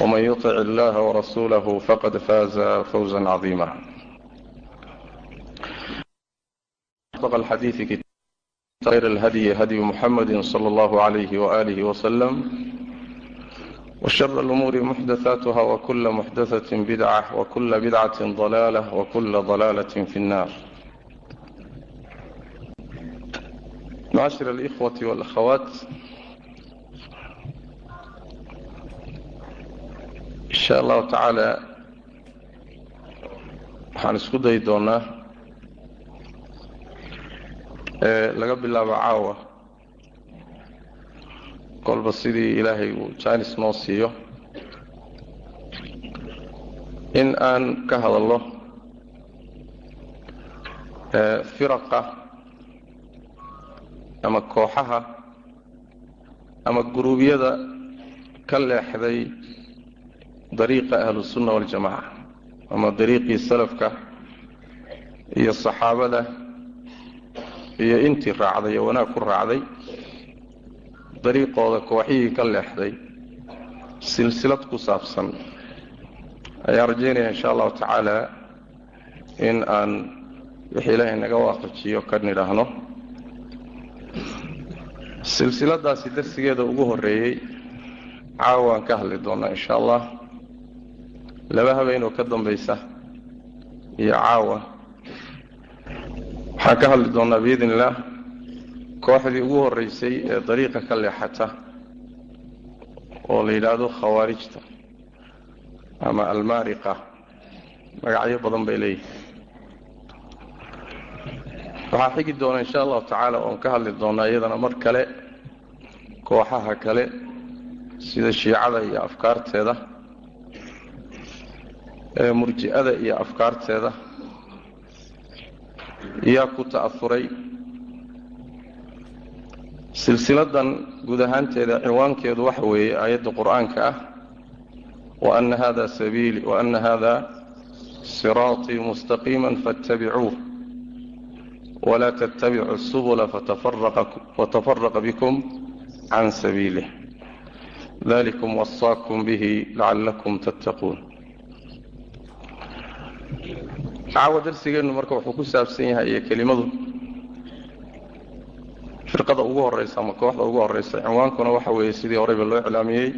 ومن يطع الله ورسوله فقد فاز فوزا عظيما أصدق الحديث خير الهدي هدي محمد صلى الله عليه وآله وسلم وشر الأمور محدثاتها وكل محدثة بدعة وكل بدعة ضلالة وكل ضلالة في النار معاشر الإخوة والأخوات insha allahu tacaala waxaan isku dayi doonaa laga bilaabo caawa. Kolba sidii ilaahay uu jaanis noo siiyo in aan ka hadalno firaqa ama kooxaha ama guruubyada ka leexday dariiqa ahlusunna waljamaca ama dariiqii salafka iyo saxaabada iyo intii raacday ee wanaag ku raacday dariiqooda kooxihii ka leexday silsilad ku saabsan. Ayaan rajaynaya insha allahu tacaala in aan wix ilaahay naga waafajiyo ka nidhaahno. Silsiladaasi darsigeeda ugu horeeyey caawaan ka hadli doonaa insha allah laba habeenoo ka dambaysa iyo caawa. Waxaan ka hadli doonaa biidn illaah kooxdii ugu horreysay ee dariiqa ka leexata oo la yidhaahdo khawaarijta ama almaariqa. Magacyo badan bay leeyihiin waxaa xigi doona insha allahu tacaala oon ka hadli doonaa iyadana mar kale kooxaha kale sida shiicada iyo afkaarteeda murji'ada iyo afkaarteeda yaa ku ta'afuray. Silsiladan guud ahaanteeda cinwaankeedu waxa weeye aayadda qur'aanka ah waana hada sabiili waana hada siraaطii mustaqiima faاtabicuuh walaa tattabicu subula fatafaraqa bikum can sabiilih dalikum wasaakum bihi lacalakum tattaquun caawo darsigeennu marka wuxuu ku saabsan yahay kelimadu. Firqada ugu horeysa ama kooxda ugu horeysa cinwaankuna waxa weeye sidii horeyba loo iclaamiyey.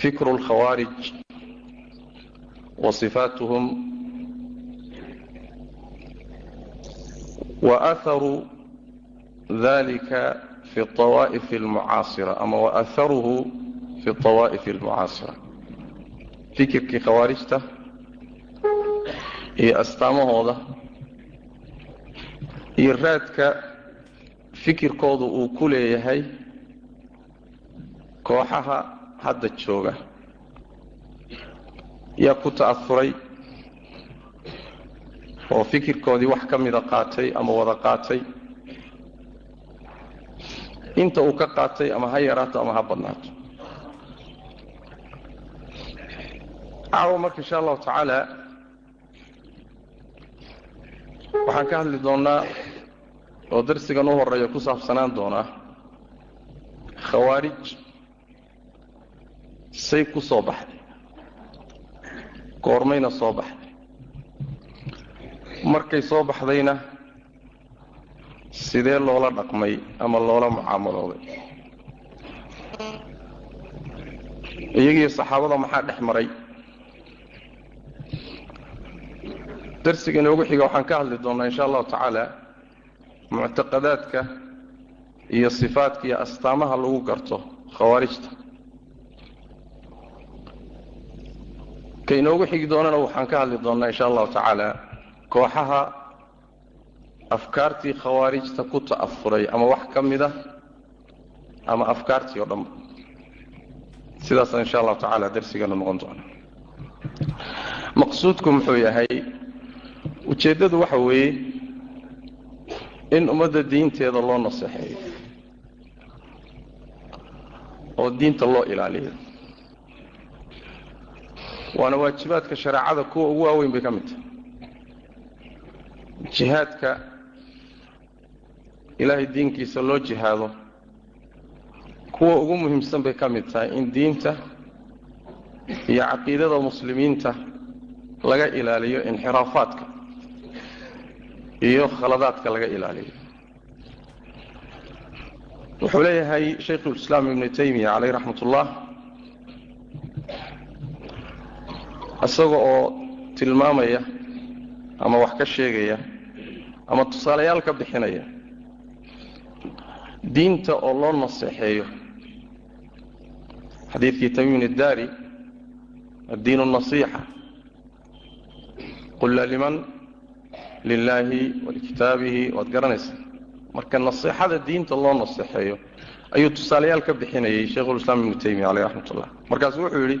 Fikru lkhawaarij wa sifaatuhum wa aharu dalika fi awaa'if almucaasira ama wa aharuhu fi awaa'if almucaasira fikirkii khawaarijta iyo astaamahooda iyo raadka fikirkoodu uu ku leeyahay kooxaha hadda jooga. Yaa ku ta'afuray oo fikirkoodii wax ka mida qaatay ama wada qaatay? Inta uu ka qaatay ama ha yaraato ama ha badnaato? Caawa marka insha allahu tacaala waxaan ka hadli doonnaa oo darsigan u horreeya ku saabsanaan doonaa khawaarij say ku soo baxday goormayna soo baxday. Markay soo baxdayna sidee loola dhaqmay ama loola mucaamalooday? Iyagiiyo saxaabada maxaa dhex maray darsiga inoogu xiga waxaan ka hadli doonnaa insha allahu tacaala muctaqadaadka iyo sifaadka iyo astaamaha lagu garto khawaarijta. Ka inoogu xigi doonana waxaan ka hadli doonnaa insha allahu tacaala kooxaha afkaartii khawaarijta ku ta'afuray ama wax ka mida ama afkaartii oo dhanba sidaasaan insha allahu tacaala darsigana noqon doona maqsuudku muxuu yahay ujeeddadu waxa weeye in ummadda diinteeda loo naseexeeyo oo diinta loo ilaaliyo. Waana waajibaadka shareecada kuwa ugu waaweyn bay ka mid tahay. Jihaadka ilaahay diinkiisa loo jihaado kuwa ugu muhiimsan bay ka mid tahay in diinta iyo caqiidada muslimiinta laga ilaaliyo inxiraafaadka iyo khaladaadka laga ilaaliyo. Wuxuu leeyahay shaykhulislaam ibnu taymiya caleyh raxmat ullah isaga oo tilmaamaya ama wax ka sheegaya ama tusaalayaal ka bixinaya diinta oo loo naseexeeyo. Xadiidkii tamiim iddaari addiin nasiixa. Qulla liman lilaahi walikitaabihi waad garanaysaa. Marka naseexada diinta loo naseexeeyo ayuu tusaalayaal ka bixinayay shaykhulislaam ibnu taymiya caleyh raxmat ullah markaasu wuxuu yidhi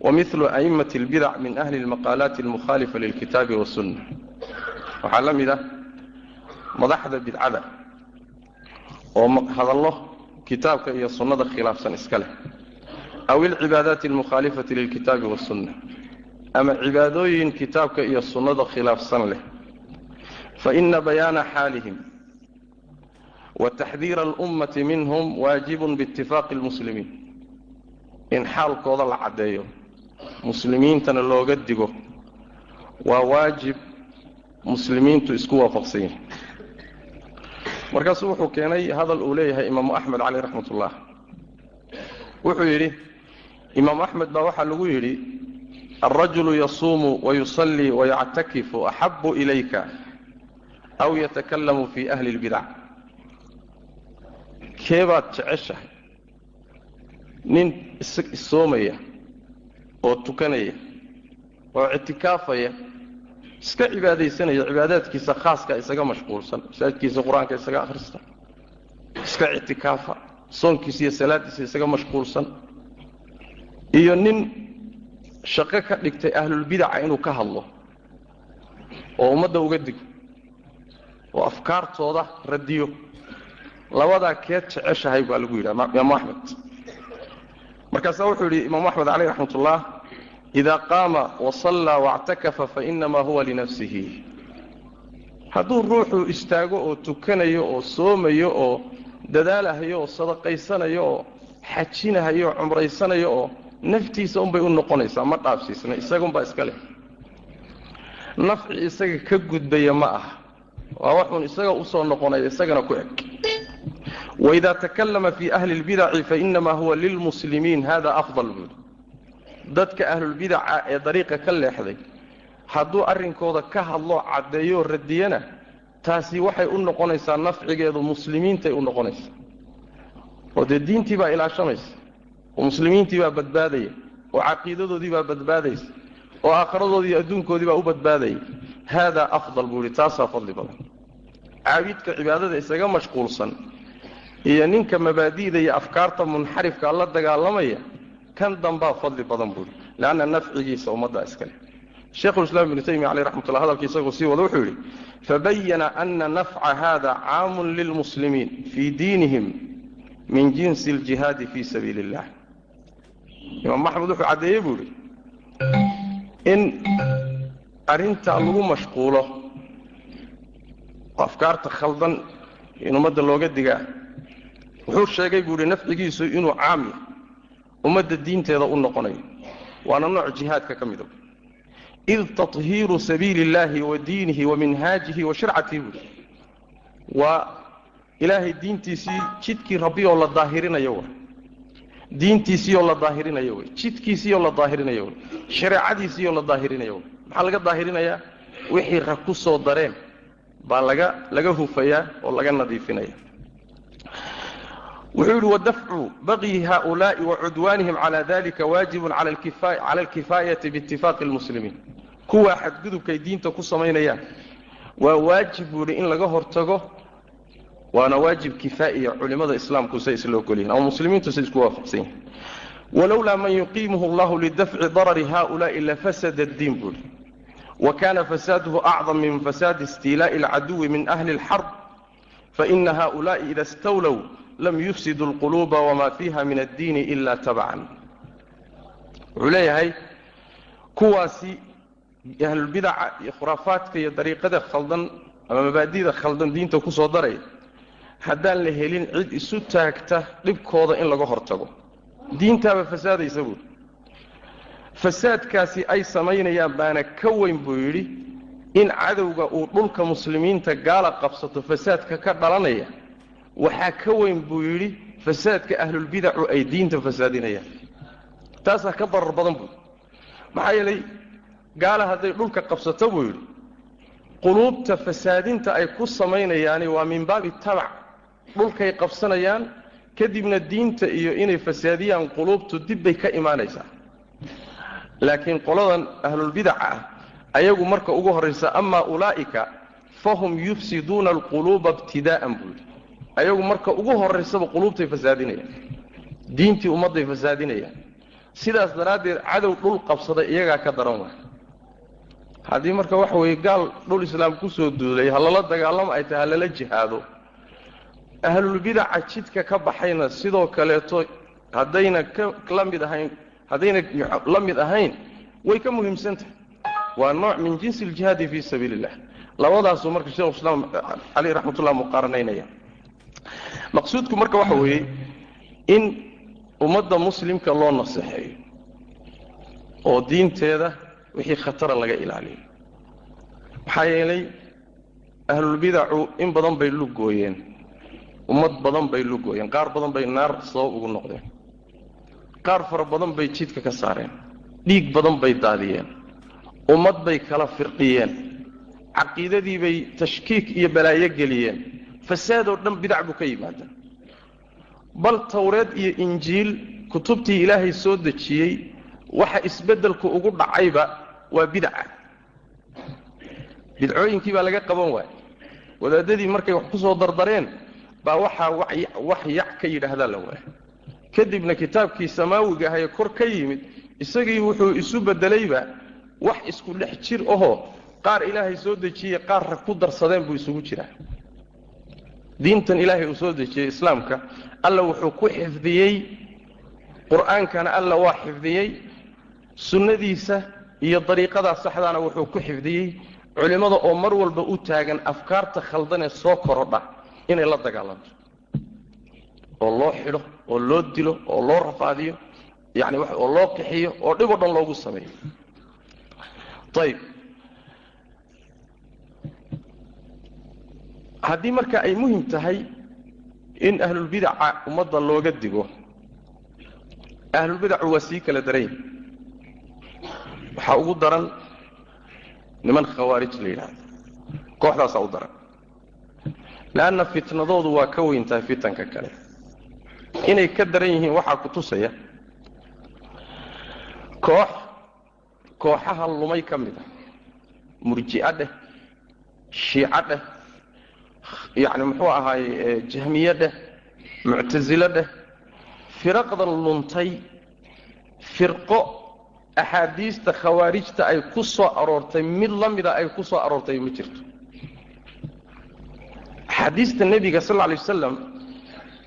wamilu a'immati اlbidac min ahli اlmaqaalaati almukhaalifa lilkitaabi wasunna waxaa la mid ah madaxda bidcada oo hadallo kitaabka iyo sunnada khilaafsan iska leh. Aw ilcibaadaati almukhaalifati lilkitaabi wasunna ama cibaadooyin kitaabka iyo sunnada khilaafsan leh faina bayaana xaalihim wa taxdiira alummati minhum waajibun biitifaaqi lmuslimiin in xaalkooda la caddeeyo muslimiintana looga digo waa waajib muslimiintu isku waafaqsan yihiin markaasuu wuxuu keenay hadal uu leeyahay imaamu axmed caleyh raxmat ullah wuxuu yidhi imaamu axmed baa waxaa lagu yidhi alrajulu yasuumu wayusallii wayactakifu axabu ilayka aw yatakallamu fii ahli اlbidac keebaad jeceshahay nin issoomaya oo tukanaya oo ictikaafaya iska cibaadaysanaya cibaadaadkiisa khaaska isaga mashquulsan masaajidkiisa qur'aanka isaga akhrista iska ictikaafa soonkiisa iyo salaaddiisa isaga mashquulsan iyo nin shaqo ka dhigtay ahlulbidaca inuu ka hadlo oo ummadda uga digo oo afkaartooda radiyo. Labadaa keed jeceshahay baa lagu yidhaha imaamu axmed markaasaa wuxuu yidhi imaamu axmed caleyh raxmat ullah ida qaama wasallaa wactakafa fainamaa huwa linafsihi hadduu ruuxu istaago oo tukanayo oo soomayo oo dadaalahayo oo sadaqaysanayo oo xajinahayo oo cumraysanayo oo naftiisa unbay u noqonaysaa ma dhaafsiisna isagunbaa iska leh. Nafci isaga ka gudbaya ma aha waa waxuun isaga u soo noqonaya isagana ku eg. Waida takallama fi ahli اlbidaci fainamaa huwa lilmuslimiin hada afdal buuli dadka ahlulbidaca ee dariiqa ka leexday hadduu arrinkooda ka hadloo caddeeyoo radiyana taasi waxay u noqonaysaa nafcigeedu muslimiintay u noqonaysaa. Oo dee diintii baa ilaashamaysa oo muslimiintii baa badbaadaya oo caqiidadoodii baa badbaadaysa oo aakhiradoodii iyo adduunkoodii baa u badbaadaya haadaa afdal buu ihi taasaa fadli badan caabidka cibaadada isaga mashquulsan iyo ninka mabaadi'da iyo afkaarta munxarifka la dagaalamaya kan dambaa fadli badan buui leanna nafcigiisa ummadda iska leh sheikhulislaam ibnu taymiya caleyh raxmatullah hadalkii isagoo sii wada wuxuu yidhi fabayana ana nafca hada caamun lilmuslimiin fii diinihim min jinsi aljihaadi fii sabiili illah imaam axmed wuxuu caddeeyey buu yidhi in arrinta lagu mashquulo. Afkaarta khaldan in ummadda looga digaa. Wuxuu sheegay buu yidhi nafcigiisu inuu caam yahay. Ummadda diinteeda u noqonayo waana nooc jihaadka ka mida id tahiiru sabiili اllahi wa diinihi wa minhaajihi wa shircatihi buui waa ilaahay diintiisii jidkii rabbi oo la daahirinayo w diintiisiioo la daahirinayo wey jidkiisiioo la daahirinayo wey shareecadiisiioo la daahirinayo wey maxaa laga daahirinayaa? Wixii rag ku soo dareen baa laga laga hufayaa oo laga nadiifinaya. Wuxuu yidhi wadafcu baqyi haulaai wacudwaanihim cala dalika waajibun cala alkifaayati biitifaaqi lmuslimiin kuwaa xadgudubkay diinta ku samaynayaan. Waa waajib buuhi in laga hortago waana waajib kifaa'iya culimada islaamku say isla ogol yihiin ama muslimiintu say isku waafaqsan yihiin walowlaa man yuqiimuhu allahu lidafci darari haulaai lafasada diin buuri wa kana fasaaduhu acdam min fasaadi istiilaa'i alcaduwi min ahli اlxarb faina haulaai ida stawlow lam yufsidu اlquluuba wama fiiha min addiini ila tabcan. Wuxuu leeyahay kuwaasi ahlulbidaca iyo khuraafaadka iyo dariiqada khaldan ama mabaadida khaldan diinta ku daraya haddaan la helin cid isu taagta dhibkooda in laga hortago. Diintaaba fasaadaysa buuri fasaadkaasi ay samaynayaan baana ka weyn buu yidhi in cadowga uu dhulka muslimiinta gaala qabsato fasaadka ka dhalanaya. Waxaa ka weyn buu yidhi fasaadka ahlulbidacu ay diinta fasaadinayaan. Taasaa ka darar badan buui maxaa yeelay gaala hadday dhulka qabsato buu yidhi quluubta fasaadinta ay ku samaynayaani waa min baabi tabac dhulkay qabsanayaan kadibna diinta iyo inay fasaadiyaan quluubtu dib bay ka imaanaysaa. Laakiin qoladan ahlulbidaca ah ayagu marka ugu horraysa amaa ulaa'ika fahum yufsiduuna alquluuba ibtidaa'an buu yidhi. Ayagu marka ugu horraysaba quluubtay fasaadinayaan diintii ummadday fasaadinayaan. Sidaas daraaddeed cadow dhul qabsaday iyagaa ka daran waay. Haddii marka waxa weeye gaal dhul islaam ku soo duulay ha lala dagaalamo ay tahay ha lala jihaado ahlulbidaca jidka ka baxayna sidoo kaleeto haddayna kala mid ahayn haddayna la mid ahayn way ka muhiimsan tahay waa nooc min jinsi aljihaadi fii sabiili illah labadaasuu marka sheekhu islaam caleyh raxmatullah muqaaranaynaya maqsuudku marka waxa weeye in ummadda muslimka loo naseexeeyo oo diinteeda wixii khatara laga ilaaliyo. Maxaa yeelay ahlulbidacu in badan bay lugooyeen ummad badan bay lugooyeen qaar badan bay naar sabab ugu noqdeen. Qaar fara badan bay jidka ka saareen dhiig badan bay daadiyeen ummad bay kala firqiyeen caqiidadii bay tashkiik iyo balaayo geliyeen fasaadoo dhan bidac buu ka yimaada bal tawreed iyo injiil kutubtii ilaahay soo dejiyey waxa isbeddelku ugu dhacayba waa bidaca bidcooyinkii baa laga qaban waaya wadaadadii markay wax ku soo dardareen baa waxaa wax yac ka yidhaahdaa la waaya kadibna kitaabkii samaawiga ahee kor ka yimid isagii wuxuu isu beddelayba wax isku dhex jir ahoo qaar ilaahay soo dejiyey qaar rag ku darsadeen buu isugu jiraa. Diintan ilaahay uu soo dejiyey islaamka alla wuxuu ku xifdiyey qur'aankana alla waa xifdiyey sunnadiisa iyo dariiqadaa saxdaana wuxuu ku xifdiyey culimmada oo mar walba u taagan afkaarta khaldanee soo korodha inay la dagaalanto. oo loo xidho oo loo dilo oo loo rafaadiyo yani oo loo qixiyo oo dhib o dhan loogu sameeyo. Ayib haddii marka ay muhiim tahay in ahlulbidaca ummadda looga digo ahlulbidacu waa sii kala daran waxaa ugu daran niman khawaarij la yidhaahdo kooxdaasaa u daran leanna fitnadoodu waa ka weyn tahay fitanka kale inay ka daran yihiin waxaa ku tusaya koox kooxaha lumay ka mid ah murji'a dheh shiico dheh yacni muxuu ahaaye jahmiye dheh muctasilo dheh firaqdan luntay firqo axaadiista khawaarijta ay ku soo aroortay mid la mida ay ku soo aroortay ma jirto axaadiista nebiga sal alay wasalam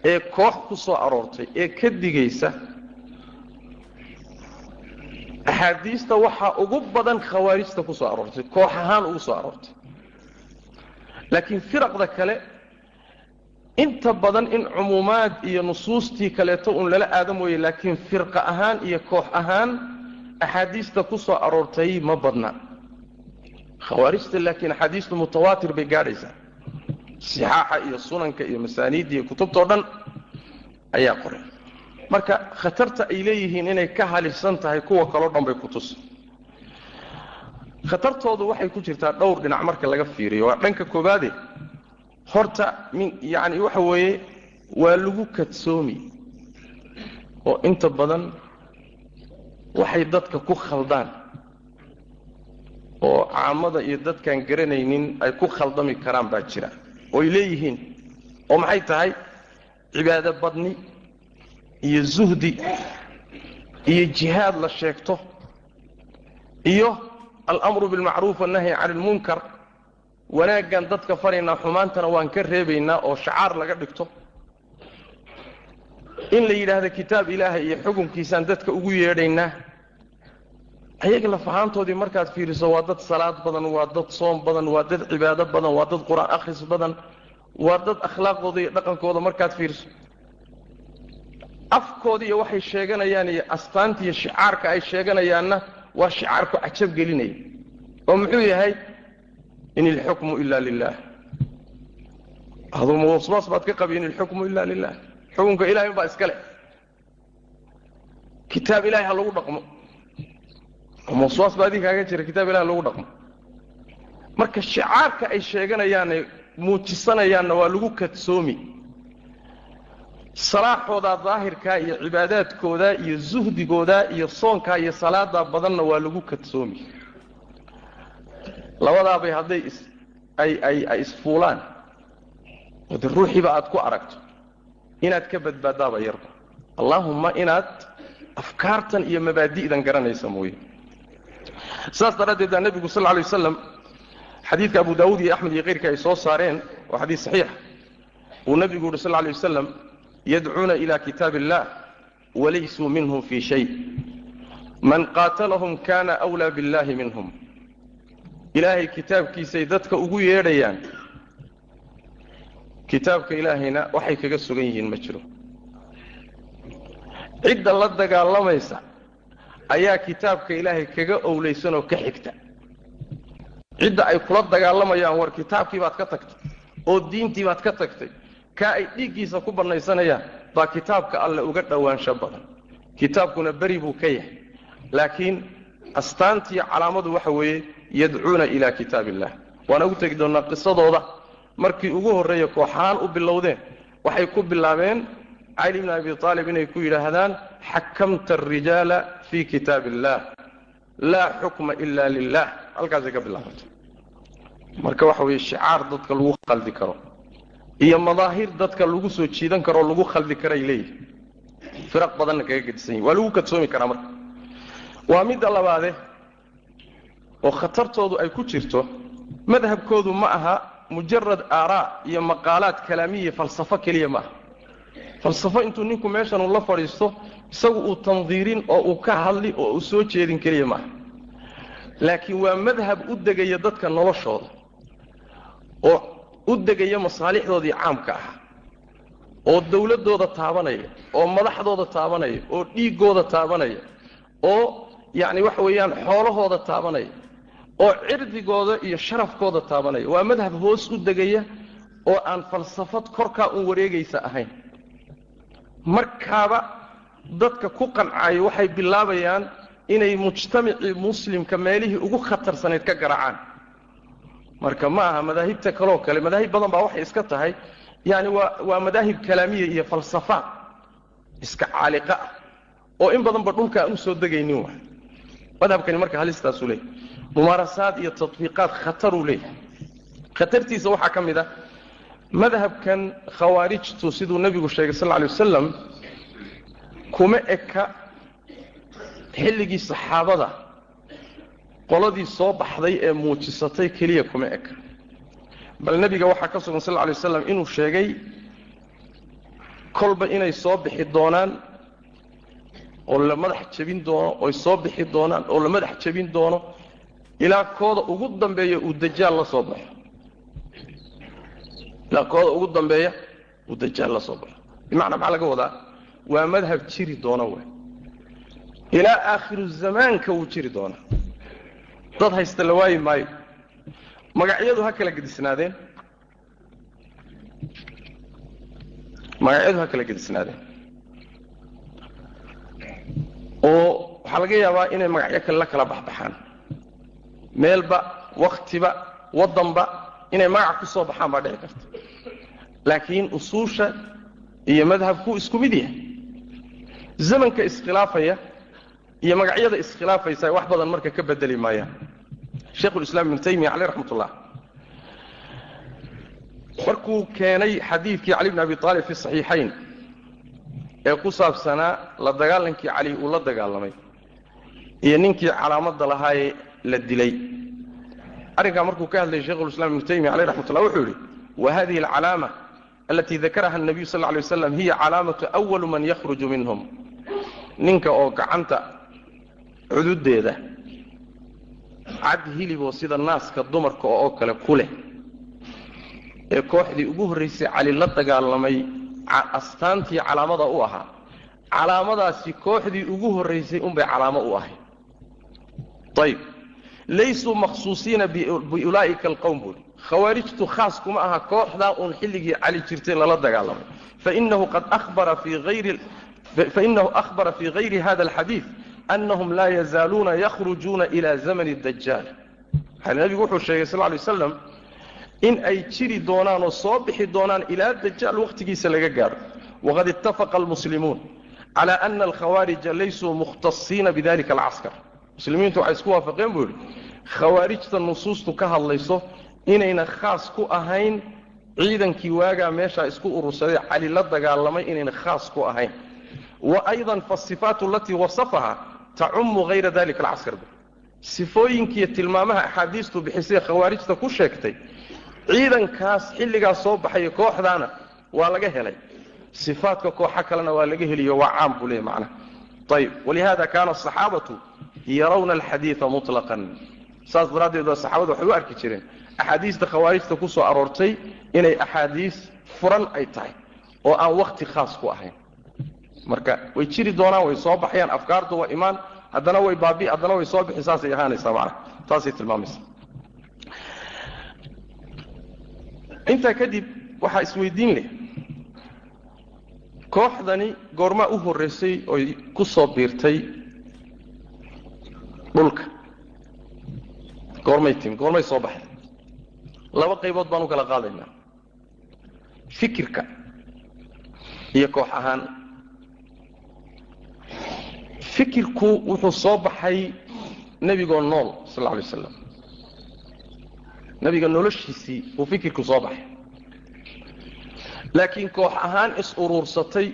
ee koox ku soo aroortay ee ka digaysa axaadiista waxaa ugu badan khawaarijta ku soo aroortay koox ahaan ugu soo aroortay. Laakiin firaqda kale inta badan in cumuumaad iyo nusuustii kaleeto uun lala aada mooye laakiin firqa ahaan iyo koox ahaan axaadiista ku soo aroortay ma badna. Khawaarijta laakiin axaadiistu mutawaatir bay gaadhaysaa sixaaxa iyo sunanka iyo masaaniidda iyo kutubtao dhan ayaa qoray. Marka khatarta ay leeyihiin inay ka halisan tahay kuwa kaloo dhan bay ku tusa khatartoodu waxay ku jirtaa dhowr dhinac marka laga fiiriyo. Waa dhanka koobaade horta min yacni waxa weeye waa lagu kadsoomi oo inta badan waxay dadka ku khaldaan oo caamada iyo dadkaan garanaynin ay ku khaldami karaan baa jira ooy leeyihiin oo maxay tahay? Cibaado badni iyo zuhdi iyo jihaad la sheegto iyo alamru bilmacruuf wannahyi cani ilmunkar wanaaggan dadka faraynaa xumaantana waan ka reebaynaa oo shacaar laga dhigto. In la yidhaahdo kitaab ilaahay iyo xukunkiisaan dadka ugu yeedhaynaa ayaga lafahaantoodii markaad fiiriso waa dad salaad badan waa dad soom badan waa dad cibaado badan waa dad qur'aan akhris badan waa dad akhlaaqdooda iyo dhaqankooda markaad fiiriso. Afkooda iyo waxay sheeganayaan iyo astaanta iyo shicaarka ay sheeganayaanna waa shicaarku cajab gelinaya oo muxuu yahay? In ilxukmu ila lilah aduma waswaas baad ka qabi in ilxukmu ila lilah xukunka ilahay unbaa iska leh. Kitaab ilahay ha lagu dhaqmo waswaas baa adii kaaga jira kitaab ilahi ha lagu dhaqmo. Marka shicaarka ay sheeganayaane muujisanayaanna waa lagu kadsoomi. Salaaxoodaa daahirkaa iyo cibaadaadkooda iyo zuhdigooda iyo soonkaa iyo salaadaa badanna waa lagu kadsoomi. Labadaabay hadday ay isfuulaan. De ruuxiiba aad ku aragto. Inaad ka badbaadaaba yarba. Allaahumma inaad afkaartan iyo mabaadi'dan garanaysa mooye saas daraaddeed baa nebigu sal lay wasalam xadiidka abu daawuud iyo axmed iyo keyrka ay soo saareen waa xadiid saxiixa uu nebigu yuhi sal lay wasalam yadcuuna ila kitaab illah walaysuu minhum fii shay. Man qaatalahum kana wlaa billahi minhum. Ilaahay kitaabkiisay dadka ugu yeedhayaan kitaabka ilaahayna waxay kaga sugan yihiin ma jiro. Cidda la dagaalamaysa ayaa kitaabka ilaahay kaga owlaysan oo ka xigta. Cidda ay kula dagaalamayaan war kitaabkii baad ka tagtay oo diintii baad ka tagtay kaa ay dhiiggiisa ku bannaysanayaan baa kitaabka alle uga dhowaansho badan. Kitaabkuna beri buu ka yahay. Laakiin astaantiiyo calaamadu waxa weeye yadcuuna ilaa kitaab illah waan ugu tegi doonnaa qisadooda. Markii ugu horreeya kooxaan u bilowdeen waxay ku bilaabeen cali bni abi aalib inay ku yidhaahdaan xakamta arijaala fii kitaab illah laa xukma ila lilah halkaasay ka bilaabatay marka waxa weeye shicaar dadka lagu khaldi karo iyo madaahir dadka lagu soo jiidan karoo lagu khaldi karay leeyihi firaq badanna kaga gedisan yihiin waa lagu kadsoomi karaa marka waa midda labaade oo khatartoodu ay ku jirto madhabkoodu ma aha mujarad aaraa iyo maqaalaad kalaamiya falsafo keliya ma aha falsafo intuu ninku meeshan uu la fadhiisto isagu uu tandiirin oo uu ka hadli oo uu soo jeedin keliya maaha laakiin waa madhab u degaya dadka noloshooda oo u degaya masaalixdoodii caamka ah oo dawladdooda taabanaya oo madaxdooda taabanaya oo dhiiggooda taabanaya oo yacni waxa weeyaan xoolahooda taabanaya oo cirdigooda iyo sharafkooda taabanaya. Waa madhab hoos u degaya oo aan falsafad korkaa un wareegaysa ahayn. Markaaba dadka ku qancaayo waxay bilaabayaan inay mujtamacii muslimka meelihii ugu khatarsanayd ka garaacaan marka ma aha madaahibta kaloo kale madaahib badan baa waxay iska tahay yani waa waa madaahib kalaamiya iyo falsafaad iska caaliqa ah oo in badanba dhulka u soo degaynin wa madhabkani marka halistaasuu leeyahy mumaarasaad iyo tatbiiqaad khataruu leeyahay. Khatartiisa waxaa ka mid ah madhabkan khawaarijtu siduu nebigu sheegay sal lay wasalam kuma eka xilligii saxaabada qoladii soo baxday ee muujisatay keliya kuma eka. Bal nebiga waxaa ka sugan sal lay waslam inuu sheegay kolba inay soo bixi doonaan oo la madax jebin doono oy soo bixi doonaan oo la madax jebin doono ilaa kooda ugu dambeeya uu dajaal la soo baxo. Ilaa kooda ugu dambeeya uu dajaal la soo baxo. Bimacnaa maxaa laga wadaa waa madhab jiri doona w ilaa aakhiru zamaanka wuu jiri doonaa dad haysta la waayi maayo. Magacyadu ha kala gedisnaadeen. Magacyadu ha kala gedisnaadeen. Oo waxaa laga yaabaa inay magacyo kale la kala baxbaxaan. Meelba waktiba waddanba inay magac ku soo baxaan baa dhici karta. Laakiin usuusha iyo madhabku isku mid yahay zamanka iskhilaafaya iyo magacyada iskhilaafaysa wax badan marka ka bedeli maayaan sheikhulislaam ibnu taymiya caleyh raxmat ullah markuu keenay xadiidkii cali bn abi aalib fi saxiixayn ee ku saabsanaa la dagaalankii cali uu la dagaalamay iyo ninkii calaamadda lahaayee la dilay. Arrinkaa markuu ka hadlayay shekhulislaam ibnu taymiya caleyh raxmat ullah wuxuu yidhi wa hadihi alcalaama alati dakaraha الnabiyu sal ly waslam hiya calaamatu awalu man yakhruju minhum ninka oo gacanta cududeeda cad hiliboo sida naaska dumarka oo kale ku leh ee kooxdii ugu horraysay cali la dagaalamay astaantii calaamada u ahaa. Calaamadaasi kooxdii ugu horraysay unbay calaamo u ahay. Ayb laysuu makhsuusiina biulaa'ika alqowm buuri khawaarijtu khaas kuma aha kooxdaa uun xilligii cali jirtay lala dagaalamay. Fainahu qad ahbara fii hayri hayri hada alxadiid anahum laa yazaaluuna yakhrujuuna ila zamani dajaal nabigu wuxuu sheegay sal lay waslam in ay jiri doonaan oo soo bixi doonaan ilaa dajaal wakhtigiisa laga gaadho waqad ittafaqa almuslimuun cala ana alkhawaarija laysuu mukhtasiina bidalika alcaskar muslimiintu waxay isku waafaqeen buu yidhi khawaarijta nusuustu ka hadlayso inayna khaas ku ahayn ciidankii waagaa meeshaa isku urursaday cali la dagaalamay inayna khaas ku ahayn aydan faasifaat alatii wasafaha tacumu hayra dalika alcaskar sifooyinkiiyo tilmaamaha axaadiistu bixisay khawaarijta ku sheegtay ciidankaas xilligaas soo baxaya kooxdaana waa laga helay sifaadka kooxo kalena waa laga heliyo waa caam buu leeyay macnaha ayib walihada kaana asaxaabatu yarawna alxadiida mutlaqan saas daraaddeed waa saxaabadu waxay u arki jireen axaadiista khawaarijta ku aroortay inay axaadiis furan ay tahay oo aan wakhti khaas ku ahayn marka way jiri doonaan way soo baxayaan afkaartu waa imaan haddana way baabi haddana way soo bixi saasay ahaanaysaa macnaha taasay tilmaamaysa. Intaa kadib waxaa isweydiin leh. Kooxdani goormaa u horraysay oy ku soo biirtay dhulka. Goormay timi goormay soo baxday. Laba qaybood baan u kala qaadaynaa fikirka iyo koox ahaan fikirku wuxuu soo baxay nebigoo nool sal alay waslam nebiga noloshiisii buu fikirku soo baxay. Laakiin koox ahaan is-uruursatay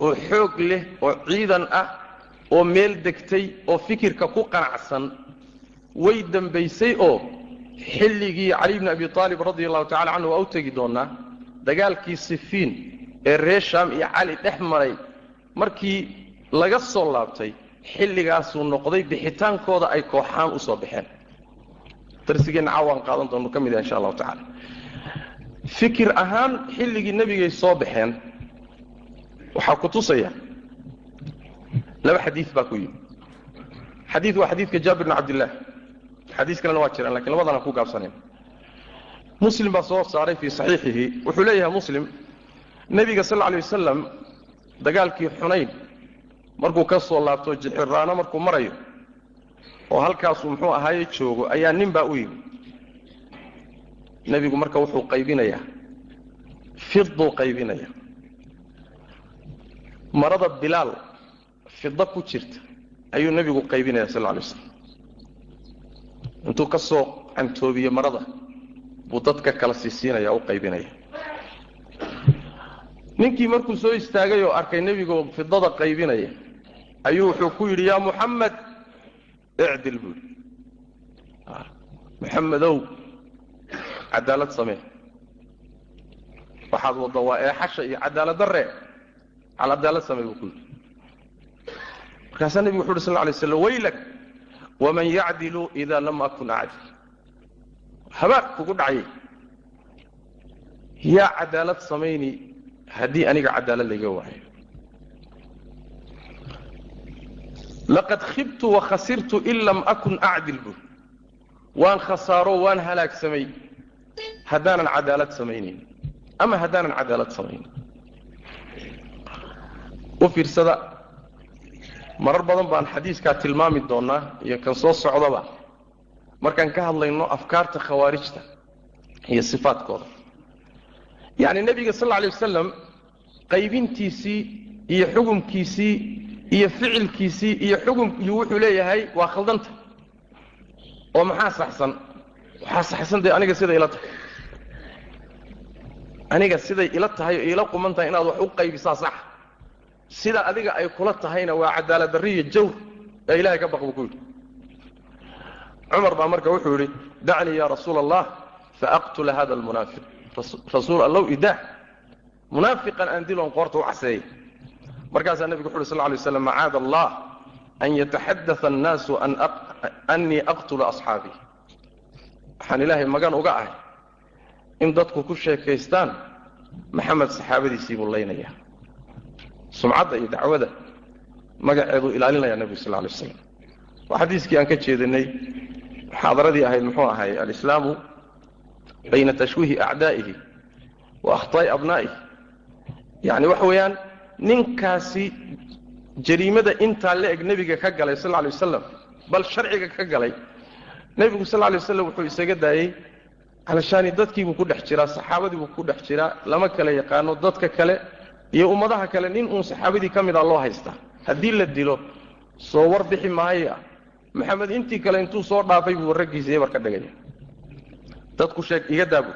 oo xoog leh oo ciidan ah oo meel degtay oo fikirka ku qanacsan way dembaysay oo xilligii cali bni abi aalib radi allahu tacala canhu waa u tegi doonaa dagaalkii sifiin ee reer shaam iyo cali dhex maray. Markii laga soo laabtay xilligaasuu noqday bixitaankooda ay kooxaan u soo baxeen. Darsigeenna caawaan qaadan doonu ka mid yaha insha allahu tacala fikir ahaan xilligii nebigay soo baxeen waxaa ku tusaya laba xadiid baa ku yimi xadiid waa xadiidka jaabir bn cabdillaah xadiis kalena waa jiraan laakiin labadana ku gaabsanayn muslim baa soo saaray fii saxiixihi. Wuxuu leeyahay muslim nebiga sal lla lay wasalam dagaalkii xunayn markuu ka soo laabto jixiraano markuu marayo oo halkaasuu muxuu ahaaye joogo ayaa nin baa u yimi nebigu marka wuxuu qaybinayaa fiduu qaybinaya marada bilaal fida ku jirta ayuu nebigu qaybinaya sal lla alay waslam intuu ka soo cantoobiye marada buu dadka kala siisiinaya u qaybinaya ninkii markuu soo istaagay oo arkay nebigoo fidada qaybinaya ayuu wuxuu ku yidhi yaa muxamed icdil buu yidhi. Muxamedow cadaalad samee. Waxaad wadda waa eexasha iyo cadaalad darre. Al cadaalad samee buu ku yidhi. Markaasaa nebigu wuxu uhi sal alay slam waylak waman yacdilu ida lam akun acdil. Habaar kugu dhacayay yaa cadaalad samayni haddii aniga cadaalad layga waayo laqad khibtu wakhasirtu in lam akun acdil bur waan khasaaro waan halaagsamay haddaanan cadaalad samaynayn ama haddaanan cadaalad samaynin u fiirsada marar badan baan xadiiskaa tilmaami doonaa iyo kan soo socdaba markaan ka hadlayno afkaarta khawaarijta iyo sifaadkooda yacni nebiga sal alla alay wasalam qaybintiisii iyo xukumkiisii iyo ficilkiisii iyo xukumkii wuxuu leeyahay waa khaldanta. oo maxaa saxsan? Waxaa saxsan dee aniga siday ila tahay. Aniga siday ila tahay oo ila quman tahay inaad wax u qaybisaa sax sida adiga ay kula tahayna waa cadaalad darri iyo jawr ee ilahay ka baq buu ku yidhi. Cumar baa marka wuxuu yidhi dacnii ya rasuula allah faaqtula hada almunaafiq. Rasuul allow idaa munaafiqan aan diloon qoorta u caseeyay markaasaa nebigu wuxu uhi sal lay slam macaada allah an yataxadaa annaasu annii aqtula asxaabii waxaan ilaahay magan uga ahay in dadku ku sheekaystaan maxamed saxaabadiisii buu laynayaa. Sumcadda iyo dacwada magaceeduu ilaalinaya nebigu sal lay slam waa xadiiskii aan ka jeedinay muxaadaradii ahayd muxuu ahay alislaamu bayna tashwiihi acdaa'ihi wa akhtaa'i abnaa'ihi. Yacni waxa weeyaan ninkaasi jariimada intaa la eg nebiga ka galay sal lla lay wasalam bal sharciga ka galay nebigu sal lay waslam wuxuu isaga daayey calashaani dadkiibuu ku dhex jiraa saxaabadiibuu ku dhex jiraa lama kala yaqaano dadka kale iyo ummadaha kale nin uun saxaabadii ka mida loo haystaa haddii la dilo soo war maaya maxamed intii kale intuu soo dhaafay buu raggiisa ebar ka dhigaya dadku sheeg iga daabu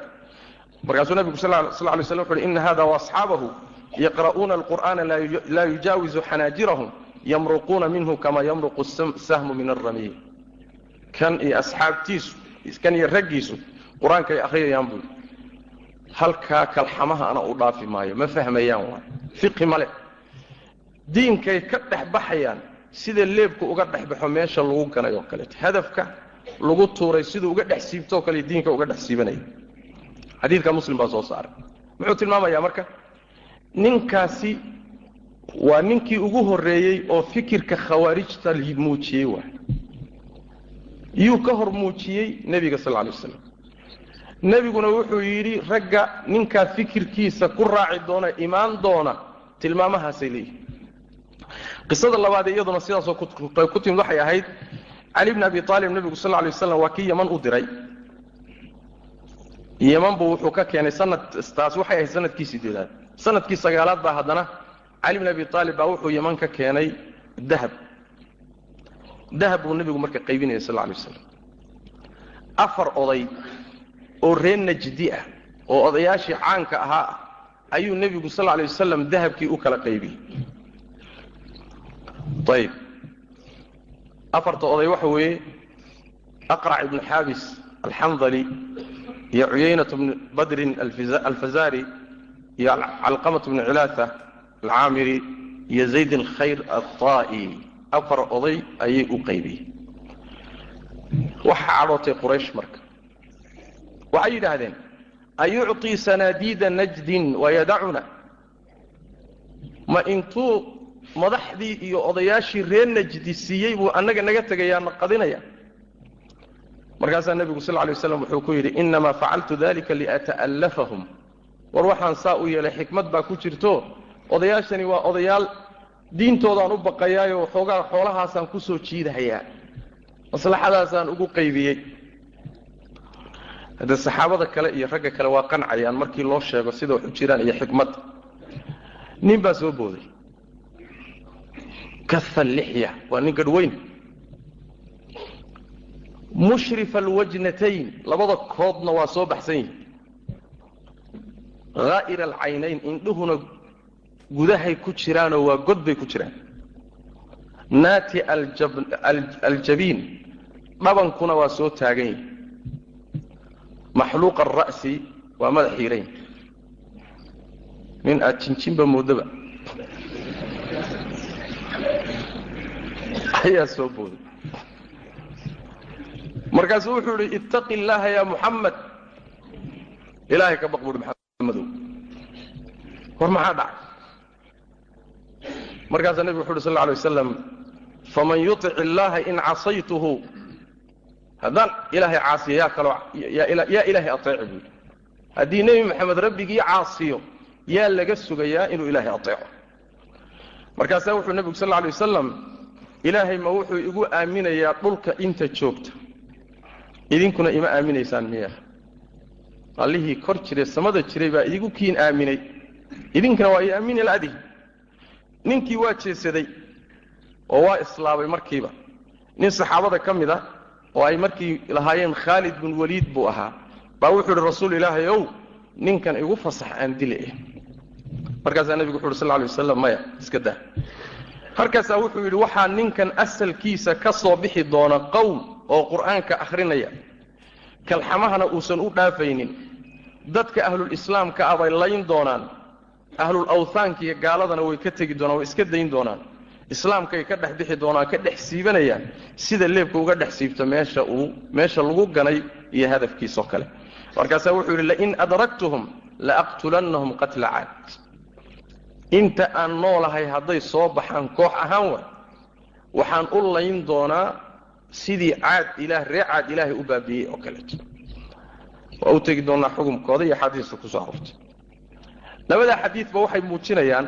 markaasuu nabigu sal lay slam wuxu uhi ina hada waasxaabahu yaqra'uuna alqur'aana laa yujaawizu xanaajirahum yamruquuna minhu kama yamruqu sahmu min alramiy kan iyo asxaabtiisu kan iyo raggiisu qur'aankay akhriyayaan buu halkaa kalxamaha u dhaafi maayo ma fahmayaan waay fiqi male diinkay ka dhex baxayaan sida leebku uga dhex baxo meesha lagu ganay oo kaleeto hadafka lagu tuuray siduu uga dhex siibto oo kale diinka uga dhex siibanaya xadiidka muslim baa soo saaray muxuu tilmaamayaa marka ninkaasi waa ninkii ugu horreeyey oo fikirka khawaarijta muujiyey waay yuu ka hor muujiyey nebiga sal lay waslam nebiguna wuxuu yidhi ragga ninkaa fikirkiisa ku raaci doona imaan doona tilmaamahaasay leeyihiin qisada labaad iyaduna sidaasoo ku timid waxay ahayd cali bn abi aalib nebigu sal lay waslam waa kii yaman u diray. Yaman buu wuxuu ka keenay sanad taas waxay ahayd sannadkii sideedaad sannadkii sagaalaad baa haddana cali bn abi aalib baa wuxuu yaman ka keenay dahab. Dahab buu nebigu marka qaybinaya sal lay waslam afar oday oo reer najdi ah oo odayaashii caanka ahaa ah ayuu nebigu sal lay wasalam dahabkii u kala qaybiyey. Ayib afarta oday waxa weeye aqrac ibnu xaabis alxandali iyo cuyaynat bnu badrin alfazari iyo calqamat bnu cilaata alcaamiri iyo zayd alkhayr alطaa'i afar oday ayay u qaybiyeen. Waxaa cadhootay quraysh marka. Waxay yidhaahdeen ayucطii sanaadiida najdin wayadacuna ma intuu madaxdii iyo odayaashii reer najdi siiyey buu annaga naga tegayaa na markaasaa nebigu sal lay waslam wuxuu ku yidhi inamaa facaltu dalika liata'allafahum war waxaan saa u yeelay xikmad baa ku jirto. Odayaashani waa odayaal. Diintoodaan u baqayaayo waxoogaa xoolahaasaan ku soo jiidahayaa. Maslaxadaasaan ugu qaybiyey. Haddee saxaabada kale iyo ragga kale waa qancayaan markii loo sheego sida wax u jiraan iyo xikmadda nin baa soo booday. Kaha lixya waa nin gadhweyn mushrifa alwajnatayn labada koodna waa soo baxsan yihiin haa'ira alcaynayn indhuhuna gudahay ku jiraanoo waa god bay ku jiraan naati aljabiin dhabankuna waa soo taagan yihi maxluuqa ara'si waa madax xiirayn nin aad jinjinba moodaba ayaa soo booday markaasuu wuxuu idhi ittaqi illaaha ya muxamed ilaahay ka baq buuhi maxamadow war maxaa dhacay markaasaa nebigu wuxu uhi sal alay wasalam faman yutic illaaha in casaytuhu. Haddaan ilaahay caasiyo yaa kaloo yaa ilaahay ateeci buu yidhi. Haddii nebi maxamed rabbigii caasiyo yaa laga sugayaa inuu ilaahay ateeco markaasaa wuxuu nebigu sal alay wasalam ilaahay ma wuxuu igu aaminayaa dhulka inta joogta. Idinkuna ima aaminaysaan miya allihii kor jiray samada jiray baa idigu kiin aaminay. Idinkana waa ii aamini ninkii waa jeesaday oo waa islaabay markiiba. Nin saxaabada ka mid a oo ay markii lahaayeen khaalid bin waliid buu ahaa baa wuxuu idhi rasuul ilaahay ow ninkan igu fasax aan dilaya markaasaa nebigu wuxu uhi sal lay waslam maya iska daa. Markaasaa wuxuu yidhi waxaa ninkan asalkiisa ka soo bixi doona qowm oo qur'aanka akhrinaya kalxamahana uusan u dhaafaynin. Dadka ahlulislaamka ah bay layn doonaan. Ahlul awthaanka iyo gaaladana way ka tegi doonaan way iska dayn doonaan. Islaamkay ka dhex bixi doonaan ka dhex siibanayaan sida leebka uga dhex siibta meesha uu meesha lagu ganay iyo hadafkiisoo kale. Markaasaa wuxuu yidhi lain adraktuhum laaqtulannahum qatla caad. Inta aan noolahay hadday soo baxaan koox ahaan wa waxaan u layn doonaa sidii caad ilaah ree caad ilaahay u baabiiyey oo kaleeto waa u tegi doonaa xukumkooda iyo xadiista ku soo aroortay. Labadaa xadiidba waxay muujinayaan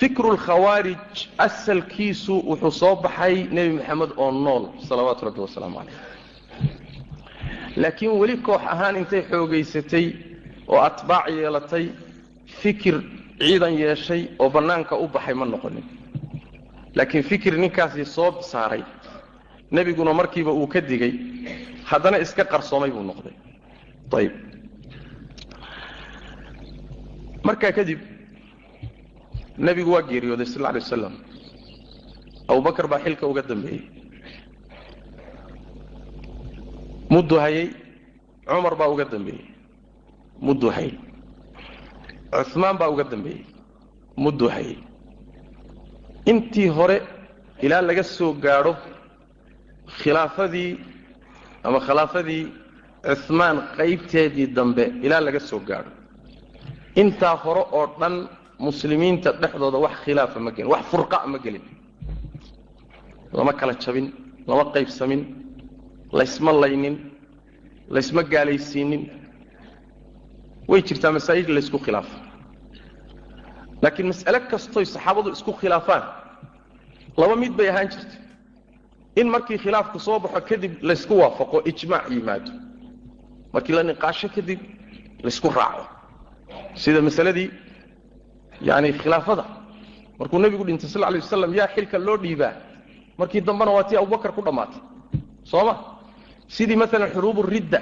fikru lkhawaarij asalkiisu wuxuu soo baxay nebi maxamed oo nool salawaatu rabbi wasalaamu calayh laakiin weli koox ahaan intay xoogaysatay oo atbaac yeelatay fikir ciidan yeeshay oo bannaanka u baxay ma noqonin. Laakiin fikir ninkaasi soo saaray nebiguna markiiba uu ka digay haddana iska qarsoomay buu noqday. Ayib. Markaa kadib nebigu waa geeriyooday sal alay wasalam abubakar baa xilka uga dambeeyey. Mudduu hayay cumar baa uga dambeeyey. Mudduu hayay. Cumaan baa uga dambeeyey. Mudduu hayay. Intii hore ilaa laga soo gaadho khilaafadii ama khilaafadii cumaan qaybteedii dambe ilaa laga soo gaadho. Intaa hore oo dhan muslimiinta dhexdooda wax khilaafa ma gelin wax furqa ma gelin. Lama kala jabin lama qaybsamin laysma laynin laysma gaalaysiinin. Way jirtaa masaa'il laysku khilaafa. Laakiin mas'ale kastoy saxaabadu isku khilaafaan laba mid bay ahaan jirta in markii khilaafku soo baxo kadib laysku waafaqo ijmaac yimaado. Markii la niqaasho kadib laysku raaco. Sida masaladii yani khilaafada. Markuu nebigu dhintay sal lay wasalam yaa xilka loo dhiibaa markii dambena waa tii abubakar ku dhammaatay soo ma sidii maalan xuruubu ridda.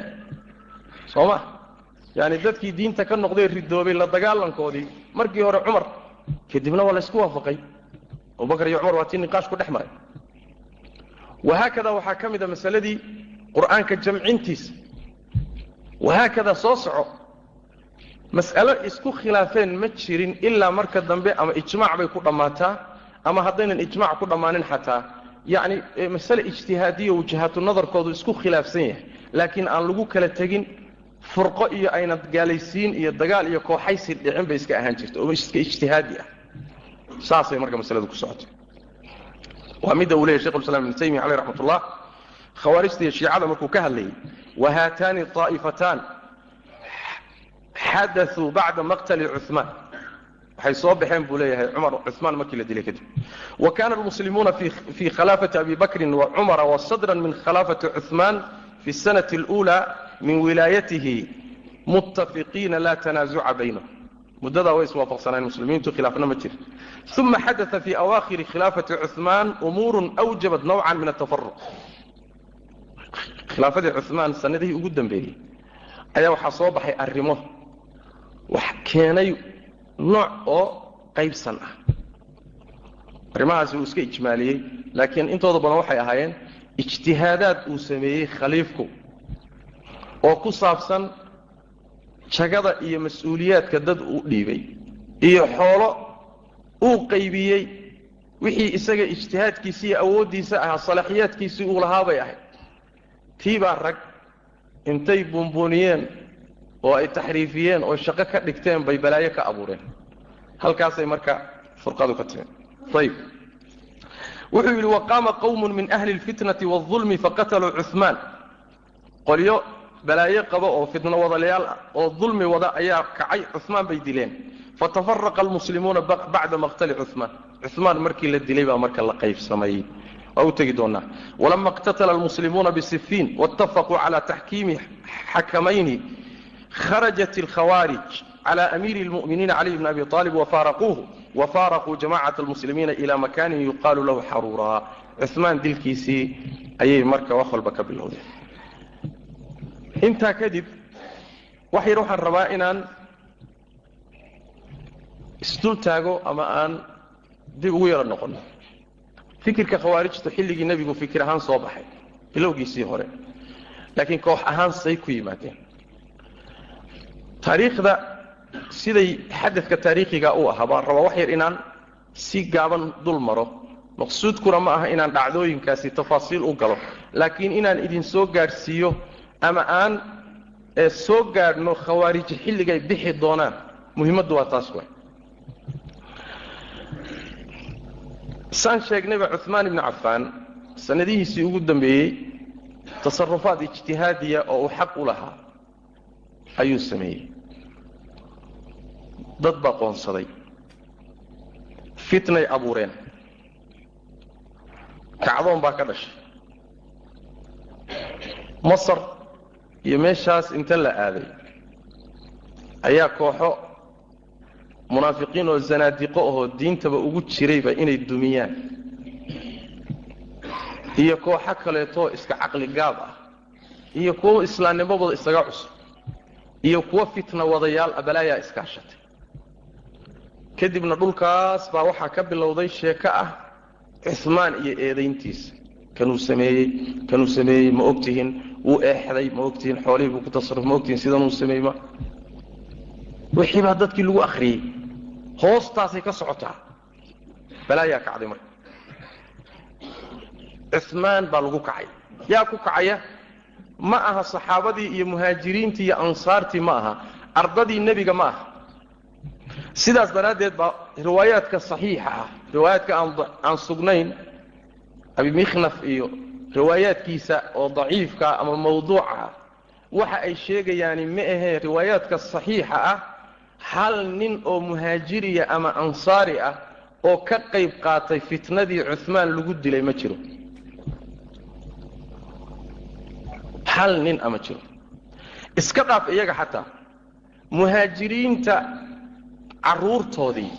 Soo ma yani dadkii diinta ka noqday ridoobay la dagaalankoodii. Markii hore cumar kadibna waa laysku waafaqay. Abubakar iyo cumar waa tii niqaash ku dhex maray wahaakada waxaa ka mid a masaladii qur'aanka jamcintiisa wahaakada soo soco mas'alo isku khilaafeen ma jirin ilaa marka dambe ama ijmaac bay ku dhammaataa ama haddaynan ijmaac ku dhammaanin xataa yacni masale ijtihaadiya wajahaatu nadarkoodu isku khilaafsan yahay laakiin aan lagu kala tegin furqo iyo ayna gaalaysiin iyo dagaal iyo kooxaysi dhicin bay iska ahaan jirta oo iska ijtihaadi ah saasay marka masaladu ku socotay waa mida uu leeyay shekhulislam ibn taymiya caleyh raxmat ullah khawaarijta iyo shiicada markuu ka hadlayay wa haataani طaa'ifataan xadaثuu bacda maqtali cuثmaan waxay soo baxeen buu leeyahay cumar cuثmaan markii la dilay kadib. Wa kana almuslimuuna fii khalaafati abi bakrin wa cumara wasadran min khalaafati cuثmaan fi اsanati اlأuulى min wilaayatihi muttafiqiina la tanaazuca baynahum muddadaa way iswaafaqsanaan muslimiintu khilaafna ma jira uma xadaa fi awaakhiri khilaafati cumaan umuuru awjabat nawcan min atafaruq khilaafadii cumaan sanadihii ugu dambeeyey ayaa waxaa soo baxay arrimo wax keenay nooc oo qaybsan ah. Arrimahaasi uu iska ijmaaliyey laakiin intooda badan waxay ahaayeen ijtihaadaad uu sameeyey khaliifku oo ku saabsan jagada iyo mas'uuliyaadka dad uu dhiibay iyo xoolo uu qaybiyey wixii isaga ijtihaadkiisi iyo awooddiisa ahaa salaaxiyaadkiisii uu lahaabay ahayd. Tiibaa rag intay buunbuuniyeen oo ay taxriifiyeen oo shaqo ka dhigteen bay balaayo ka abuureen. Halkaasay marka furqadu ka timid ayb wuxuu yidhi waqaama qawmun min ahli lfitnati waalulmi faqataluu cumaan qolyo balaayo qaba oo fitno wadalayaal ah oo dulmi wada ayaa kacay cumaan bay dileen. Fatafaraqa almuslimuuna bacda maqtali cumaan cumaan markii la dilay baa marka la qaybsamay. Waa u tegi doonaa. Walama iqtatala almuslimuuna bisifiin waitafaquu cala taxkiimi xakamayni kharajat alkhawaarij cla amiiri lmuminiina caliy bn abi aalib wafaaraquuhu wafaaraquu jamacat almuslimiina ila makaanin yuqaalu lahu xaruuraa. Cumaan dilkiisii ayay marka wax walba ka bilowdeen intaa kadib wax yar waxaan rabaa inaan isdul taago ama aan dib ugu yaro noqono fikirka khawaarijtu xilligii nebigu fikir ahaan soo baxay bilowgiisii hore. Laakiin koox ahaan say ku yimaadeen. Taariikhda siday xadadka taariikhiga u ahaa baan rabaa wax yar inaan si gaaban dul maro. Maqsuudkuna ma aha inaan dhacdooyinkaasi tafaasiil u galo. Laakiin inaan idin soo gaadhsiiyo ama aan soo gaadhno khawaariji xilligay bixi doonaan. Muhimmaddu waa taas way saan sheegnayba cumaan ibnu cafaan sanadihiisii ugu dambeeyey tasarufaad ijtihaadiya oo uu xaq u lahaa ayuu sameeyey. Dad baa qoonsaday. Fitnay abuureen. Kacdoon baa ka dhashay. Masar iyo meeshaas inta la aaday ayaa kooxo munaafiqiin oo zanaadiqo ahoo diintaba ugu jirayba inay dumiyaan. Iyo kooxo kaleetoo iska caqli gaab ah iyo kuwo islaamnimadooda isaga cusub iyo kuwo fitna wadayaal abalaayaa iskaashatay kadibna dhulkaas baa waxaa ka bilowday sheeko ah cumaan iyo eedayntiisa. Kanuu sameeyey kanuu sameeyey ma ogtihiin wuu eexday ma ogtihiin xoolihii buu ku tasaruf ma ogtihiin sidanuu sameeyey ma. Wixii baa dadkii lagu akhriyey hoostaasay ka socotaa. Balaayaa kacday marka. Cumaan baa lagu kacay. Yaa ku kacaya? Ma aha saxaabadii iyo muhaajiriintii iyo ansaartii ma aha. Ardadii nebiga ma aha. Sidaas daraaddeed baa riwaayaadka saxiixa ah. Riwaayaadka aan sugnayn abimikhnaf iyo riwaayaadkiisa oo daciifka ama mawduuca waxa ay sheegayaani ma ahee riwaayaadka saxiixa ah hal nin oo muhaajiriya ama ansaari ah oo ka qayb qaatay fitnadii cumaan lagu dilay ma jiro. Hal nin ama jiro. Iska dhaaf iyaga xataa. Muhaajiriinta carruurtoodii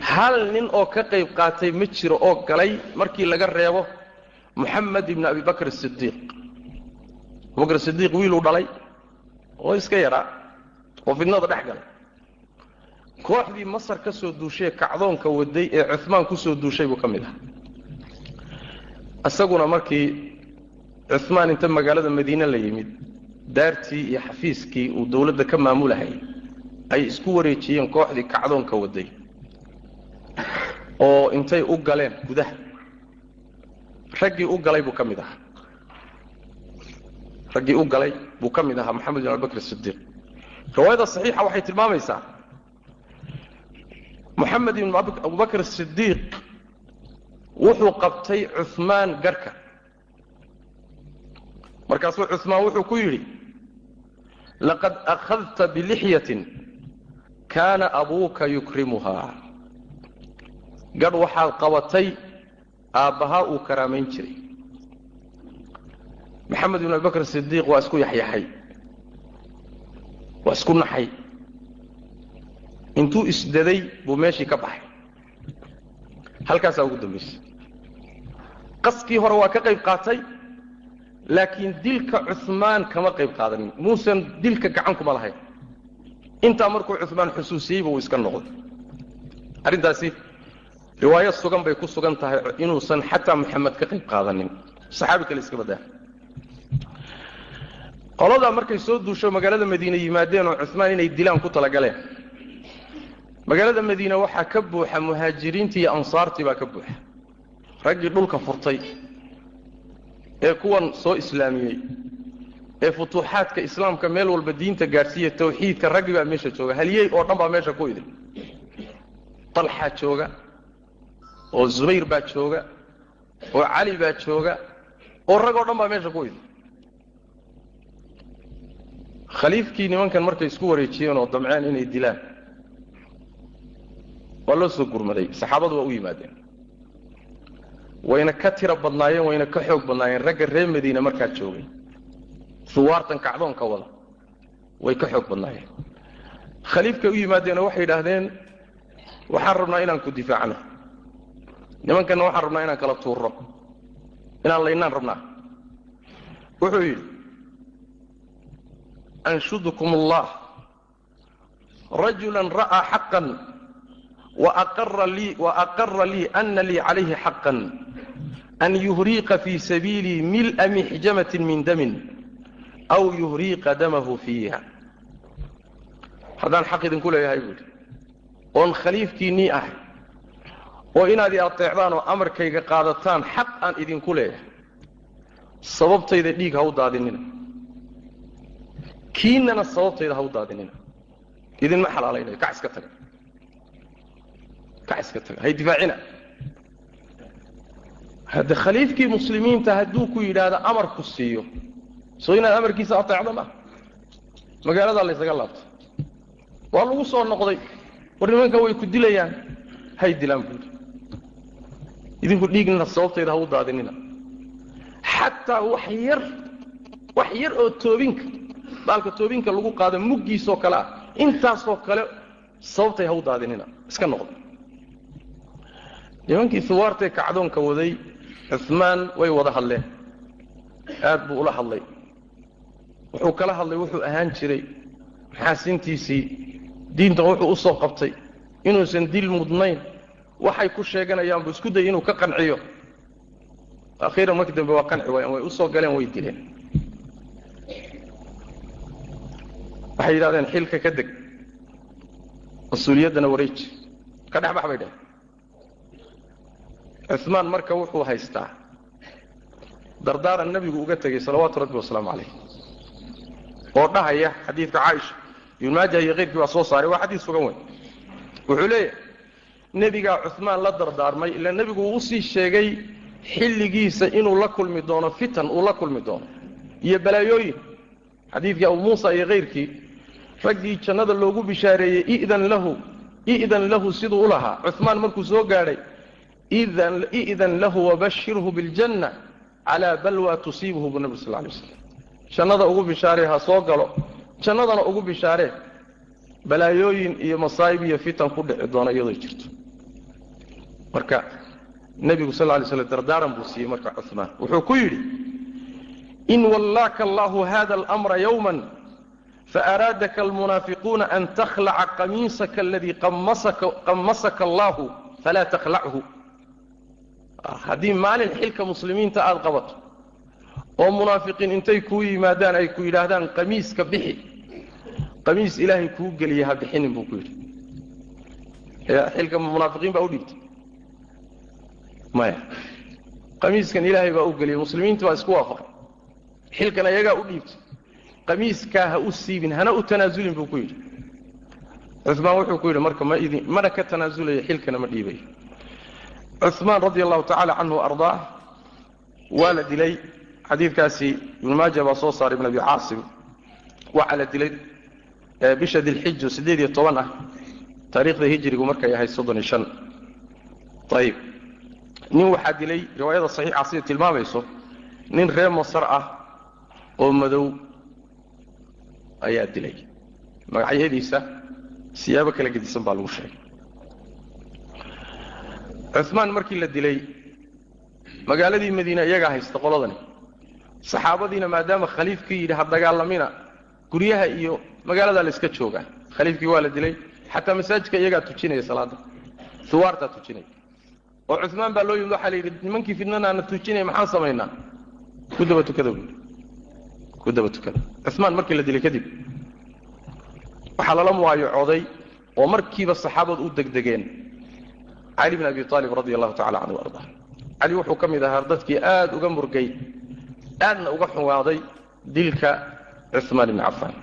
hal nin oo ka qayb qaatay ma jiro oo galay markii laga reebo moxamed ibni abi bakr sidiiq abubakr sidiiq wiiluu dhalay oo iska yaraa oo fidnada dhex galay. Kooxdii masar ka soo duushae kacdoonka waday ee cumaan ku soo duushay buu ka mid aha isaguna markii cumaan inta magaalada madiine la yimid daartii iyo xafiiskii uu dowladda ka maamulahayay ay isku wareejiyeen kooxdii kacdoonka waday oo intay u galeen gudaha raggii u galay buu ka mid ahaa. Raggii u galay buu ka mid ahaa moxamed bin abibakr sidiiq riwaayada saxiixa waxay tilmaamaysaa moxamed ibn abubakr sidiiq wuxuu qabtay cumaan garhka markaasuu cumaan wuxuu ku yidhi laqad akhadta bilixyatin kaana abuuka yukrimuhaa. Gadh waxaad qabatay aabbahaa uu karaamayn jiray. Maxamed ibn abibakr sidiiq waa isku yaxyaxay. Waa isku naxay. Intuu isdaday buu meeshii ka baxay. Halkaasaa ugu dambaysay qaskii hore waa ka qayb qaatay laakiin dilka cumaan kama qayb qaadanin. Muusan dilka gacan kuma lahayn. Intaa markuu cumaan xusuusiyeyba uu iska noqday. Arrintaasi riwaayo sugan bay ku sugan tahay inuusan xataa maxamed ka qayb qaadanin. Saxaabi kale iska badaa. Qoladaa markay soo duusho magaalada madiine yimaadeen oo cumaan inay dilaan ku talagaleen. Magaalada madiine waxaa ka buuxa muhaajiriintii iyo ansaartii baa ka buuxa. Raggii dhulka furtay ee kuwan soo islaamiyey ee futuuxaadka islaamka meel walba diinta gaadhsiiya tawxiidka raggii baa meesha jooga halyey oo dhan baa meesha ku idin talxaa jooga oo zubayr baa jooga oo cali baa jooga oo rag oo dhan baa meesha ku idin khaliifkii nimankan markay isku wareejiyeen oo damceen inay dilaan waa loo soo gurmaday saxaabadu waa u yimaadeen. Wayna ka tiro badnaayeen wayna ka xoog badnaayeen ragga reer madiine markaa joogay. Suwaartan kacdoonka wada way ka xoog badnaayeen. Khaliifkay u yimaadeenoo waxay yidhaahdeen waxaan rabnaa inaan ku difaacno nimankana waxaan rabnaa inaan kala tuurno inaan laynaan rabnaa. Wuxuu yidhi anshudukum allah rajula ra'aa xaqan waaqara lii ana lii calayhi xaqan an yuhriiqa fii sabiilii mil'a mixjamatin min damin aw yuhriiqa damahu fiiha. Haddaan xaq idinku leeyahay buuhi oon khaliifkiinnii ahay oo inaad i ateecdaan oo amarkayga qaadataan xaq aan idinku leeyahay. Sababtayda dhiig ha u daadinina. Kiinnana sababtayda ha u daadinina. Idinma xalaalaynayo kac iska taga kac iska taga hay difaacina. Hadde khaliifkii muslimiinta hadduu ku yidhaahdo amarku siiyo soo inaad amarkiisa ateecdo maaha magaaladaa laysaga laabtay waa lagu soo noqday war nimankan way ku dilayaan hay dilaan buuri idinku dhiignina sababtayda ha daadinina xataa wax yar wax yar oo toobinka baalka toobinka lagu qaado muggiisoo kale ah intaasoo kale sababtay ha u daadinina iska noqda nimankii huwaartee kacdoonka waday cumaan way wada hadleen. Aad buu ula hadlay. Wuxuu kala hadlay wuxuu ahaan jiray. Maxaasintiisii diintan wuxuu u soo qabtay? Inuusan dil mudnayn waxay ku sheeganayaan buu isku dayay inuu ka qanciyo. Akhiiran markii dambe waa qanci waayeen way u soo galeen way dileen. Waxay yidhahdeen xilka ka deg mas'uuliyaddana wareeji ka dhexbax bay dheheen cumaan marka wuxuu haystaa dardaaran nebigu uga tegey salawaatu rabbi wasalaamu calayh. Oo dhahaya xadiidka caaisha ibn maaja iyo keyrkii baa soo saaray waa xadiis sugan weyn. Wuxuu leeyahay nebigaa cumaan la dardaarmay ila nebigu uu u sii sheegay xilligiisa inuu la kulmi doono fitan uu la kulmi doono. Iyo balaayooyin xadiidkii abu muusa iyo kayrkii raggii jannada loogu bishaareeyey idan lahu i'dan lahu siduu u lahaa. Cumaan markuu soo gaadhay idan lahu wabashirhu biljanna calaa balwa tusiibuhu buu nabig sal lay waslam jannada ugu bishaaree ha soo galo. Jannadana ugu bishaaree balaayooyin iyo masaa'ib iyo fitan ku dhici doona iyadoo jirto marka nebigu sal lay slam dardaaran buu siiyey marka cumaan wuxuu ku yidhi in wallaaka allahu hada almra yowma faaraadaka almunaafiquuna an takhlaca qamiisaka aladii qamasaka allahu falaa takhlachu. Haddii maalin xilka muslimiinta aada qabato oo munaafiqiin intay kuu yimaadaan ay ku yidhaahdaan qamiiska bixi qamiis ilaahay kuu geliya ha bixinin buu ku yidhi. Xilka munaafiqiin baa u dhiibtay maya qamiiskan ilaahay baa u geliyay muslimiinta baa isku waafaqay. Xilkan ayagaa u dhiibtay. Qamiiskaa ha u siibin hana u tanaasulin buu ku yidhi. Cumaan wuxuu ku yidhi marka ma idin mana ka tanaasulaya xilkana ma dhiibayo cumaan radi allahu tacala canhu ardaa waa la dilay. Xadiidkaasi ibnu maaja baa soo saaray ibn abi caasim. Waxaa la dilay bisha dilxiju siddeed iyo toban ah taariikhda hijrigu markay ahayd soddon iyo shan. Ayib nin waxaa dilay riwaayada saxiixa sida tilmaamayso nin reer masar ah oo madow ayaa dilay. Magacyadiisa siyaabo kala gedisan baa lagu sheegay. Cumaan markii la dilay magaaladii madiine iyagaa haysta qoladani saxaabadiina maadaama khaliifkii yidhi ha dagaalamina guryaha iyo magaaladaa la joogaa khaliifkii waa la dilay xataa masaajidka iyagaa tujinaya salaada huwaartaa tujinaya oo cumaan baa loo yimid waxaa la yidhi nimankii fidnanaana tujinaya maxaan samaynaa? Ku daba tukada buui ku daba tukada. Cumaan markii la dilay kadib waxaa lala muwaayacooday oo markiiba saxaabadu u degdegeen. Cali bn abi aalib radi allahu tacala canhu arda cali wuxuu ka mid ahaa dadkii aad uga murgay aadna uga xumaaday dilka cumaan ibni cafaan.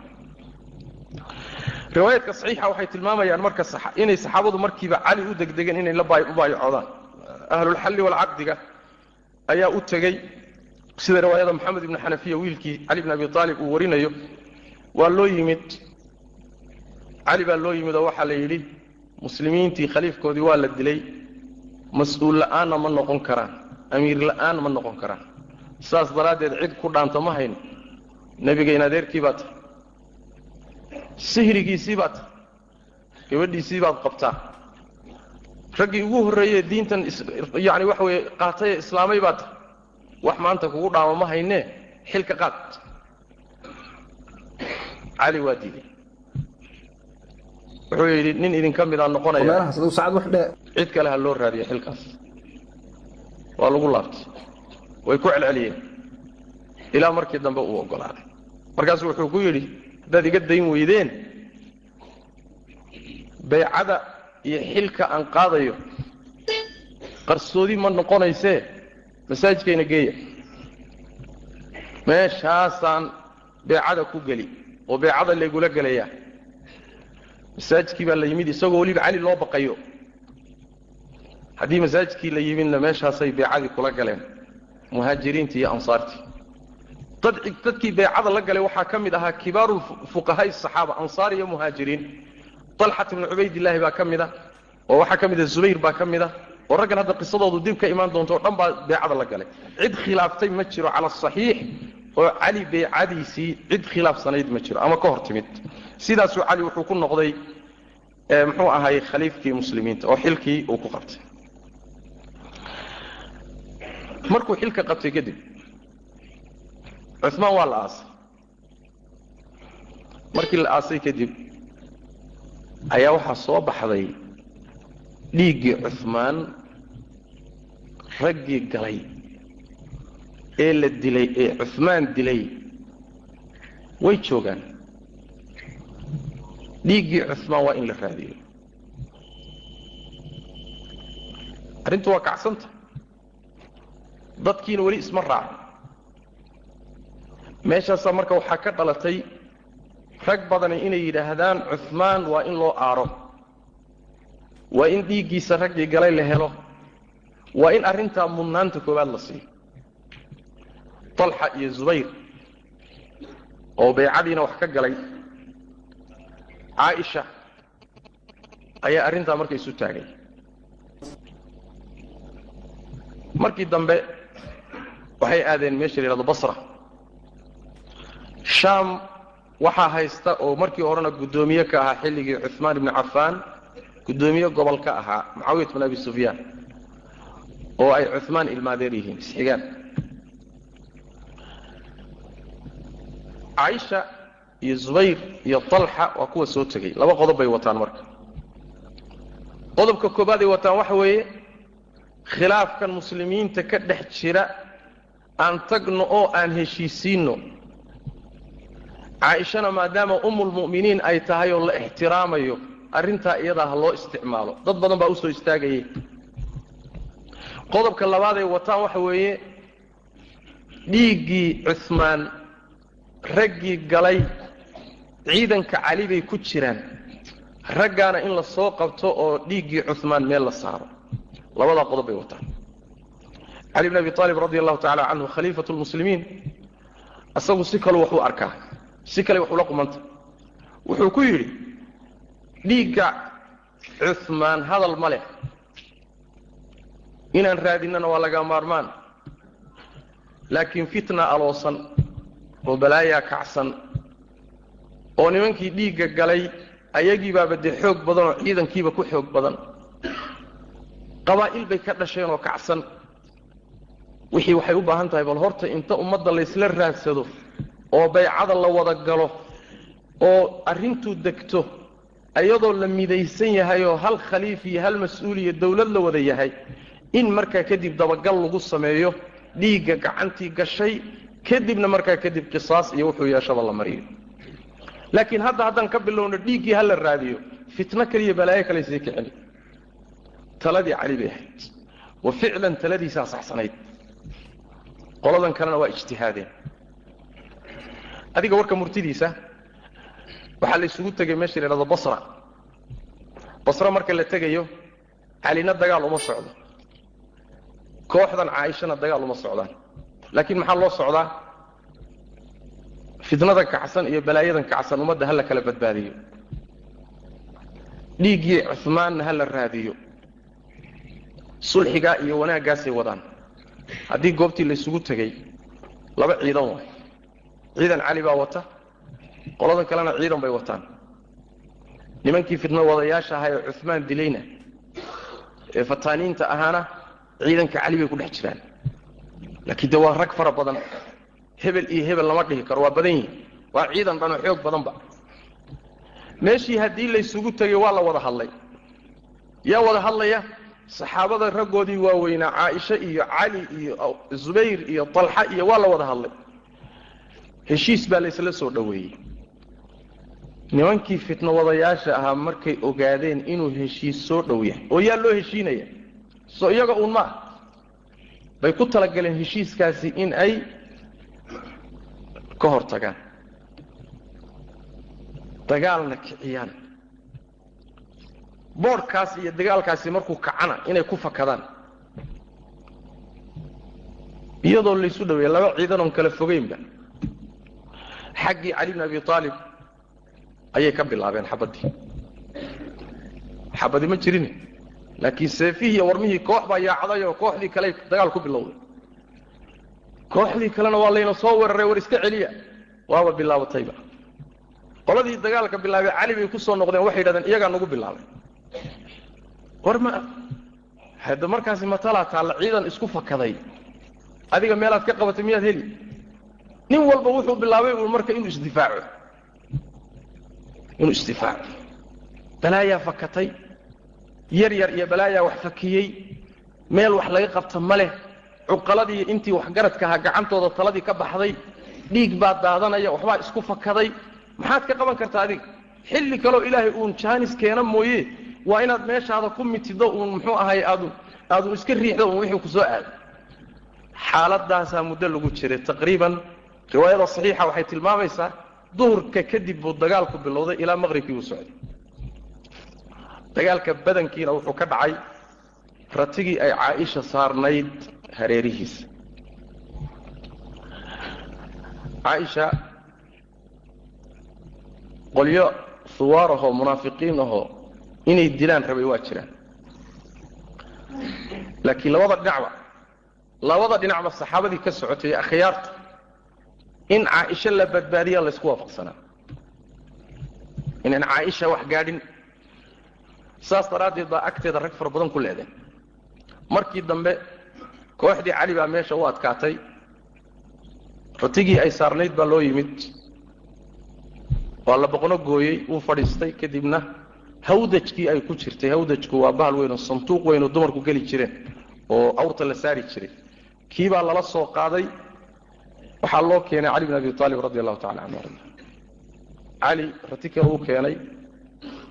Riwaayaadka saxiixa waxay tilmaamayaan marka inay saxaabadu markiiba cali u degdegeen inay la u baayacoodaan ahlulxalli walcaqdiga ayaa u tegey sida riwaayada moxamed ibni xanafiya wiilkii cali bn abi aalib uu warinayo waa loo yimid cali baa loo yimid oo waxaa la yidhi muslimiintii khaliifkoodii waa la dilay mas'uul la'aanna ma noqon karaan amiir la'aan ma noqon karaan. Saas daraaddeed cid ku dhaanta ma hayno nebigayn adeerkii baa tahay sihrigiisii baa tahay gabadhiisii baad qabtaa raggii ugu horreeyee diintan yani waxa weye qaatay islaamay baa tahay wax maanta kugu dhaamo ma haynee xilka qaad. Cali waa diiday wuxuu yidhi nin idinka midaa noqonaya. Cid kale ha loo raadiyo xilkaas. Waa lagu laabtay. Way ku celceliyeen. Ilaa markii dambe uu oggolaaday markaasu wuxuu ku yidhi haddaad iga dayn weydeen. Baycada iyo xilka aan qaadayo. Qarsoodi ma noqonaysee? Masaajidkayna geeya. Meeshaasaan beecada ku geli oo beecada laygula gelayaa. Masaajidkii baa la yimid isagoo weliba cali loo baqayo. Haddii masaajidkii la yimidna meeshaasay beecadii kula galeen muhaajiriintii iyo ansaartii. Dad dadkii beecada la galay waxaa ka mid ahaa kibaaru fuqahaai saxaaba ansaar iyo muhaajiriin talxat ibnu cubaydillaahi baa ka mid a oo waxaa ka mid a zubayr baa ka mid a oo raggan hadda qisadoodu dib ka imaan doonto o dhan baa beecada la galay cid khilaaftay ma jiro cala asaxiix oo cali beecadiisii cid khilaafsanayd ma jiro ama ka hor timid sidaasuu cali wuxuu ku noqday muxuu ahay khaliifkii muslimiinta oo xilkii uu ku qabtay markuu xilka qabtay kadib cumaan waa la aasay markii la aasay kadib ayaa waxaa soo baxday dhiiggii cumaan raggii galay ee la dilay ee cumaan dilay. Way joogaan. Dhiiggii cumaan waa in la raadiyo. Arrintu waa kacsanta dadkiina weli isma raacin. Meeshaasaa marka waxaa ka dhalatay rag badani inay yidhaahdaan cumaan waa in loo aaro. Waa in dhiiggiisa raggii galay la helo. Waa in arrintaa mudnaanta koowaad la siiyo. Talxa iyo zubayr oo baycadiina wax ka galay caaisha ayaa arrintaa marka isu taagay. Markii dambe waxay aadeen meesha la yidhahdo basra. Shaam waxaa haysta oo markii horena guddoomiye ka ahaa xilligii cumaan ibnu cafaan guddoomiye gobol ka ahaa mucaawiyat bin abi sufyaan oo ay cumaan ilmaadeer yihiin isxigaan caaisha iyo zubayr iyo talxa waa kuwa soo tegey laba qodob bay wataan marka. Qodobka koobaad ay wataan waxa weeye khilaafkan muslimiinta ka dhex jira aan tagno oo aan heshiisiinno caaishana maadaama umulmu'miniin ay tahay oo la ixtiraamayo arrintaa iyadaa ha loo isticmaalo. Dad badan baa u soo istaagayay. Qodobka labaaday wataan waxa weeye dhiiggii cumaan raggii galay ciidanka cali bay ku jiraan. Raggaana in la soo qabto oo dhiiggii cumaan meel la saaro. Labadaa qodob bay wataan. Cali bn abi aalib radi allahu tacala canhu khaliifatu lmuslimiin isagu si kalu wax arkaa si kale wax ula qumanta wuxuu ku yidhi dhiigga cumaan hadal ma leh. Inaan raadinnana waa laga maarmaan. Laakiin fitna aloosan oo balaayaa kacsan oo nimankii dhiigga galay ayagiibaaba dee xoog badan oo ciidankiiba ku xoog badan. Qabaa'il bay ka dhasheen oo kacsan. Wixii waxay u baahan tahay bal horta inta ummadda laysla raadsado oo baycada la wada galo oo arrintuu degto iyadoo la midaysan yahay oo hal khaliif iyo hal mas'uuliyo dawlad la wada yahay in markaa kadib dabagal lagu sameeyo dhiigga gacantii gashay kadibna markaa kadib qisaas iyo wuxuu yeeshaba la mariyo. Laakiin hadda haddaan ka bilowno dhiiggii ha la raadiyo fitno kaliya balaayo kale sii kicin. Taladii cali bay ahayd. Wa ficlan taladiisaa saxsanayd. Qoladan kalena waa ijtihaadeen adiga warka murtidiisa waxaa la isugu tegay meesha la yidhahdo basra. Basra marka la tegayo calina dagaal uma socdo. Kooxdan caaishana dagaal uma socdaan. Laakiin maxaa loo socdaa? Fitnadan kacsan iyo balaayadan kacsan ummadda ha la kala badbaadiyo. Dhiiggii cumaanna ha la raadiyo. Sulxigaa iyo wanaaggaasay wadaan. Haddii goobtii la isugu tegey laba ciidan waay ciidan cali baa wata qoladan kalena ciidan bay wataan. Nimankii fitna wadayaasha ahaa ee cumaan dilayna ee fataaniinta ahaana ciidanka cali bay ku dhex jiraan. Laakiin de waa rag fara badan hebel iyo hebel lama dhihi karo waa badan yihiin waa ciidan dhanoo xoog badanba. Meeshii haddii laysugu tegay waa la wada hadlay. Yaa wada hadlaya saxaabada raggoodii waaweynaa caaisha iyo cali iyo zubayr iyo talxa iyo waa la wada hadlay heshiis baa laysla soo dhoweeyey nimankii fitno wadayaasha ahaa markay ogaadeen inuu heshiis soo dhow yahay oo yaa loo heshiinaya? Soo iyaga uun ma ah bay ku talagaleen heshiiskaasi in ay ka hor tagaan. Dagaalna kiciyaan. Boodhkaas iyo dagaalkaasi markuu kacana inay ku fakadaan. Iyadoo laysu dhaweeya laba ciidan oon kala fogeynba xaggii cali bn abi aalib ayay ka bilaabeen xabaddii xabadi ma jirin laakiin seefihii iyo warmihii koox baa yaacday oo kooxdii kale dagaal ku bilowday. Kooxdii kalena waa layna soo weeraray war iska celiya. Waaba bilaabatayba. Qoladii dagaalka bilaabay cali bay ku soo noqdeen waxay yidhahdeen iyagaa nagu bilaabay. War ma hadda markaasi matalaa taalla ciidan isku fakaday. Adiga meelaad ka qabatay miyaad heli nin walba wuxuu bilaabay uu marka inuu isdifaaco. Inuu isdifaaco. Balaayaa fakatay yar yar iyo balaayaa wax fakiyey meel wax laga qabta ma leh cuqaladii intii waxgaradka gacantooda taladii ka baxday dhiig baa daadanaya waxbaa isku fakaday. Maxaad ka qaban kartaa adiga? Xilli kaleo ilaahay uun jaanis keena mooye. Waa inaad meeshaada ku mitido uun muxuu ahay aadun aadun iska riixdo uun wixii ku soo aado xaaladaasaa muddo lagu jiray taqriiban riwaayada saxiixa waxay tilmaamaysaa duhurka kadib buu dagaalku bilowday ilaa maqribkii uu socday. Dagaalka badankiina wuxuu ka dhacay ratigii ay caaisha saarnayd hareerihiisa caaisha qolyo huwaar ahoo munaafiqiin ahoo inay dilaan rabay waa jiraan. Laakiin labada dhinacba labada dhinacba saxaabadii ka socotay akhyaarta in caaisha la badbaadiya laysku waafaqsanaa inaan caaisha wax gaadhin saas daraaddeed baa agteeda rag fara badan ku leedeen markii dambe kooxdii cali baa meesha u adkaatay ratigii ay saarnayd baa loo yimid waa la boqno gooyey wuu fadhiistay kadibna hawdajkii ay ku jirtay hawdajku waa bahal weyn oo sanduuq weyn oo dumarku geli jireen oo awrta la saari jiray kii baa lala soo qaaday waxaa loo keenay cali bin abi aalib radi allahu tacala canhu arda cali rati kale uu keenay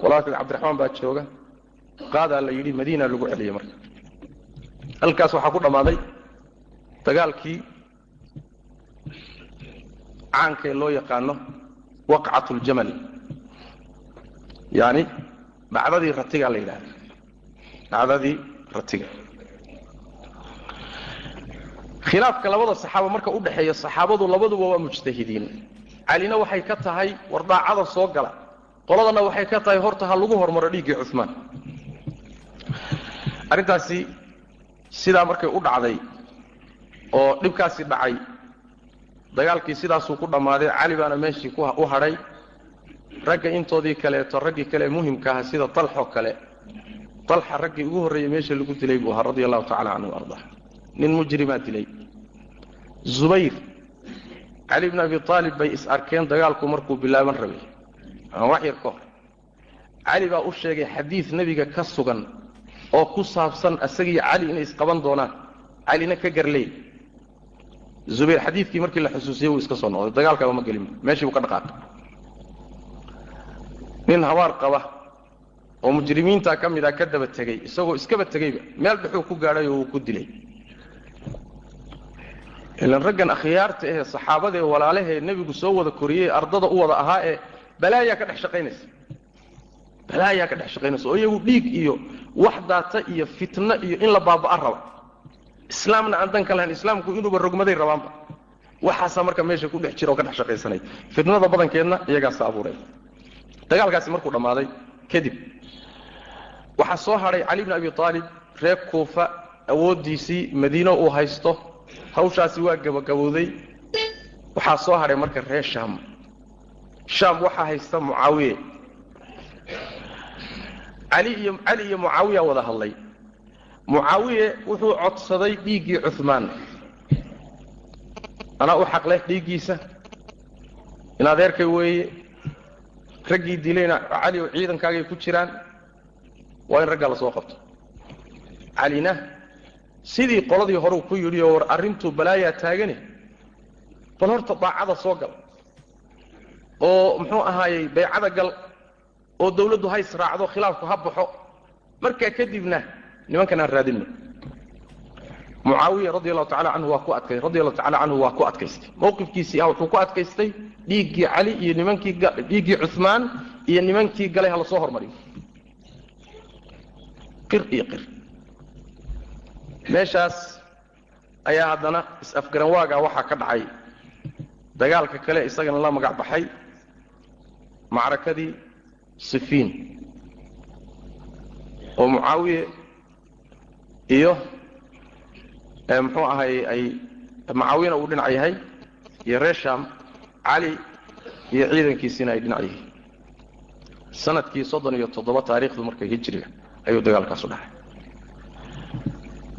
walaalka cabdiraxmaan baa jooga qaadaa la yidhi madiina lagu celiyey marka. Halkaas waxaa ku dhammaaday dagaalkii caankaee loo yaqaano waqcat ljamal yani dhacdadii ratigaa la yidhahda dhacdadii ratiga khilaafka labada saxaaba marka u dhexeeya saxaabadu labaduba waa mujtahidiin. Calina waxay ka tahay war daacada soo gala. Qoladana waxay ka tahay horta ha lagu hormaro dhiiggii cumaan arrintaasi sidaa markay u dhacday oo dhibkaasi dhacay dagaalkii sidaasuu ku dhammaaday cali baana meeshii u hadhay. Ragga intoodii kaleeto raggii kale muhimka aha sida talxoo kale. Talxa raggii ugu horreeyey meesha lagu dilay buu ahaa radia allahu tacala canhu arda nin mujrimaa dilay. Zubayr cali bn abi aalib bay is arkeen dagaalku markuu bilaaban rabay. Ama wax yar ka hor. Cali baa u sheegay xadiid nebiga ka sugan oo ku saabsan isagiiyo cali inay isqaban doonaan. Calina ka garleey zubayr xadiidkii markii la xusuusiyey wuu iska soo noqday. Dagaalkaba ma gelin meeshii buu ka dhaqaaqay nin habaar qaba oo mujrimiinta ka mid a ka daba tegey isagoo iskaba tegeyba meel dhuxuu ku gaadhay oo uu ku dilay ilan raggan akhyaarta ahee saxaabadaee walaalahee nebigu soo wada koriyey ardada u wada ahaa ee balaayaa ka dhex shaqaynaysa. Balaayaa ka dhex shaqaynaysa oo iyagu dhiig iyo wax daata iyo fitno iyo in la baaba'a raba. Islaamna aan dan ka lahayn islaamku inuuba rogmaday rabaanba. Waxaasaa marka meesha ku dhex jira oo ka dhex shaqaysanay fitnada badankeedna iyagaasa abuuray. Dagaalkaasi markuu dhammaaday kadib waxaa soo hadhay cali bn abi aalib reer kuufa awooddiisii madiino uu haysto hawshaasi waa gabagabowday. Waxaa soo hadhay marka reer shaam. Shaam waxaa haysta mucaawiye. Cali iyo cali iyo mucaawiya wada hadlay. Mucaawiye wuxuu codsaday dhiiggii cumaan anaa u xaqleh dhiiggiisa. In adeerkay weeye. Raggii dilayna cali ciidankaagay ku jiraan. Waa in raggaa la soo qabto. Calina sidii qoladii horeu ku yidhi oo war arrintuu balaayaa taagane bal horta daacada soo gal. Oo muxuu ahaayey baycada gal oo dawladdu ha israacdo khilaafku ha baxo. Markaa kadibna nimankan aan raadinno. Mucaawiya radi allahu tacala canhu waa ku adkay radi allahu tacala canhu waa ku adkaystay. Mawqifkiisii ah wuxuu ku adkaystay dhiiggii cali iyo nimankii dhiiggii cuhmaan iyo nimankii galay ha la hormariyo qir iyo qir meeshaas ayaa haddana is-afgaran waagaa waxaa ka dhacay. Dagaalka kale isagana la magac baxay. Macrakadii sifiin. Oo mucaawiye iyo muxuu ahay ay mucaawiyana uu dhinac yahay iyo reer sham cali iyo ciidankiisiina ay dhinac yihiin sannadkii soddon iyo toddoba taariikhdu markay hijriga ayuu dagaalkaasu dhacay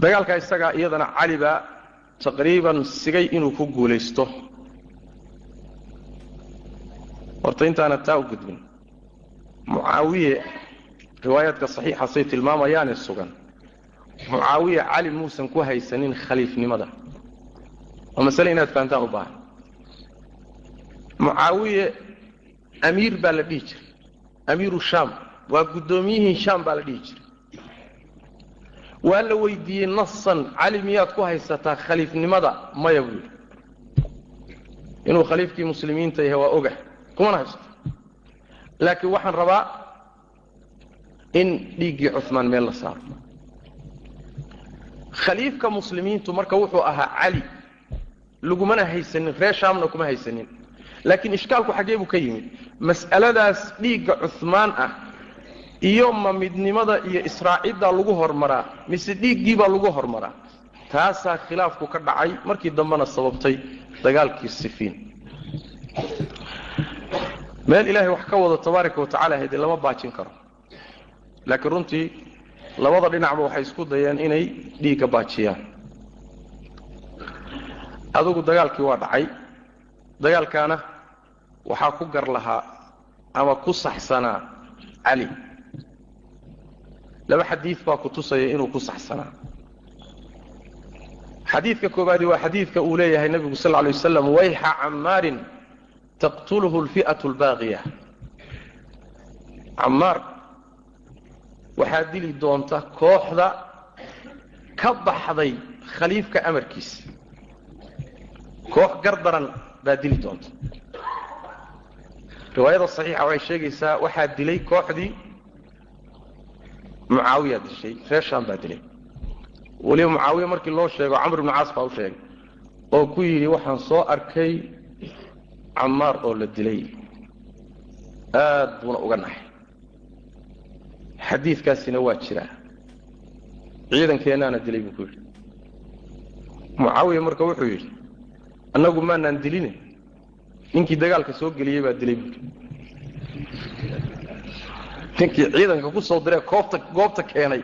dagaalka isagaa iyadana cali baa taqriiban sigay inuu ku guulaysto. Horta intaana taa u gudbin. Mucaawiye riwaayaadka saxiixasay tilmaamayaane sugan. Mucaawiye cali muusan ku haysanin khaliifnimada. Waa masale inaad fahantaan u baahan. Mucaawiye amiir baa la dhihi jiray. Amiiru shaam. Waa guddoomiyihii shaam baa la dhihi jiray waa la weydiiyey nasan cali miyaad ku haysataa khaliifnimada? Maya buu yidhi. Inuu khaliifkii muslimiinta yahay waa oga kumana haysto laakiin waxaan rabaa in dhiiggii cumaan meel la saaro. Khaliifka muslimiintu marka wuxuu ahaa cali lagumana haysanin reer shaamna kuma haysanin. Laakiin ishkaalku xaggee buu ka yimid. Mas'aladaas dhiigga cumaan ah iyo ma midnimada iyo israaciddaa lagu hormaraa mise dhiiggiibaa lagu hormaraa taasaa khilaafku ka dhacay markii dambena sababtay dagaalkii sifiin. Meel ilaahay wax ka wado tabaaraka wa tacala lama baajin karo. Laakiin runtii labada dhinacba waxay isku dayeen inay dhiigga baajiyaan. Adugu dagaalkii waa dhacay. Dagaalkaana waxaa ku gar lahaa ama ku saxsanaa cali laba xadiid baa ku tusaya inuu ku saxsanaa. Xadiidka koobaadi waa xadiidka uu leeyahay nebigu sal lay waslam wayxa cammaarin taqtuluhu alfi'atu albaaqiya cammaar waxaa dili doonta kooxda ka baxday khaliifka amarkiisa koox gardaran baa dili doonta. Riwaayada saxiixa waxay sheegaysaa waxaa dilay kooxdii mucaawiya dishay reer shaam baa dilay. Weliba mucaawiya markii loo sheego camr ibnu caas baa u sheegay oo ku yidhi waxaan soo arkay cammaar oo la dilay. Aad buuna uga naxay xadiidkaasina waa jiraa ciidankeennaana dilay buu ku yidhi. Mucaawiya marka wuxuu yidhi annagu maanaan diline ninkii dagaalka soo geliyey baa dilay buui ninkii ciidanka ku soo diree koobta goobta keenay.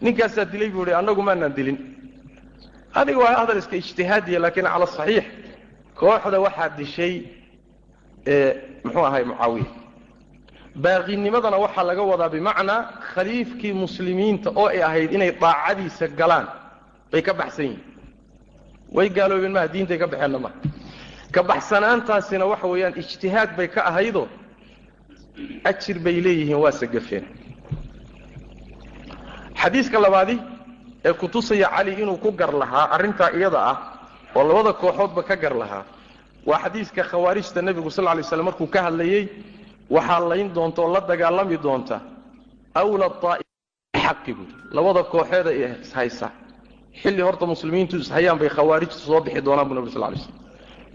Ninkaasaa dilay buu ihi annagu maanaan dilin. Adiga waa hadal iska ijtihaadiya laakiin cala saxiix. Kooxda waxaa dishay muxuu ahay mucaawiya. Baaqinimadana waxaa laga wadaa bimacnaa khaliifkii muslimiinta oo ay ahayd inay daacadiisa galaan. Bay ka baxsan yihiin way gaaloobeen maha diintay ka baxeenna maha ka baxsanaantaasina waxa weeyaan ijtihaad bay ka ahaydoo ajir bay leeyihiin waa sagafeen. Xadiiska labaadi ee kutusaya cali inuu ku gar lahaa arrintaa iyada ah oo labada kooxoodba ka gar lahaa waa xadiiska khawaarijta nebigu sal lay slam markuu ka hadlayey waxaa layn doonta oo la dagaalami doonta awla xaqi buui labada kooxeeda ee ishaysa xilli horta muslimiintu ishayaan bay khawaarijtu soo bixi doonaan bu nabig sal lay slam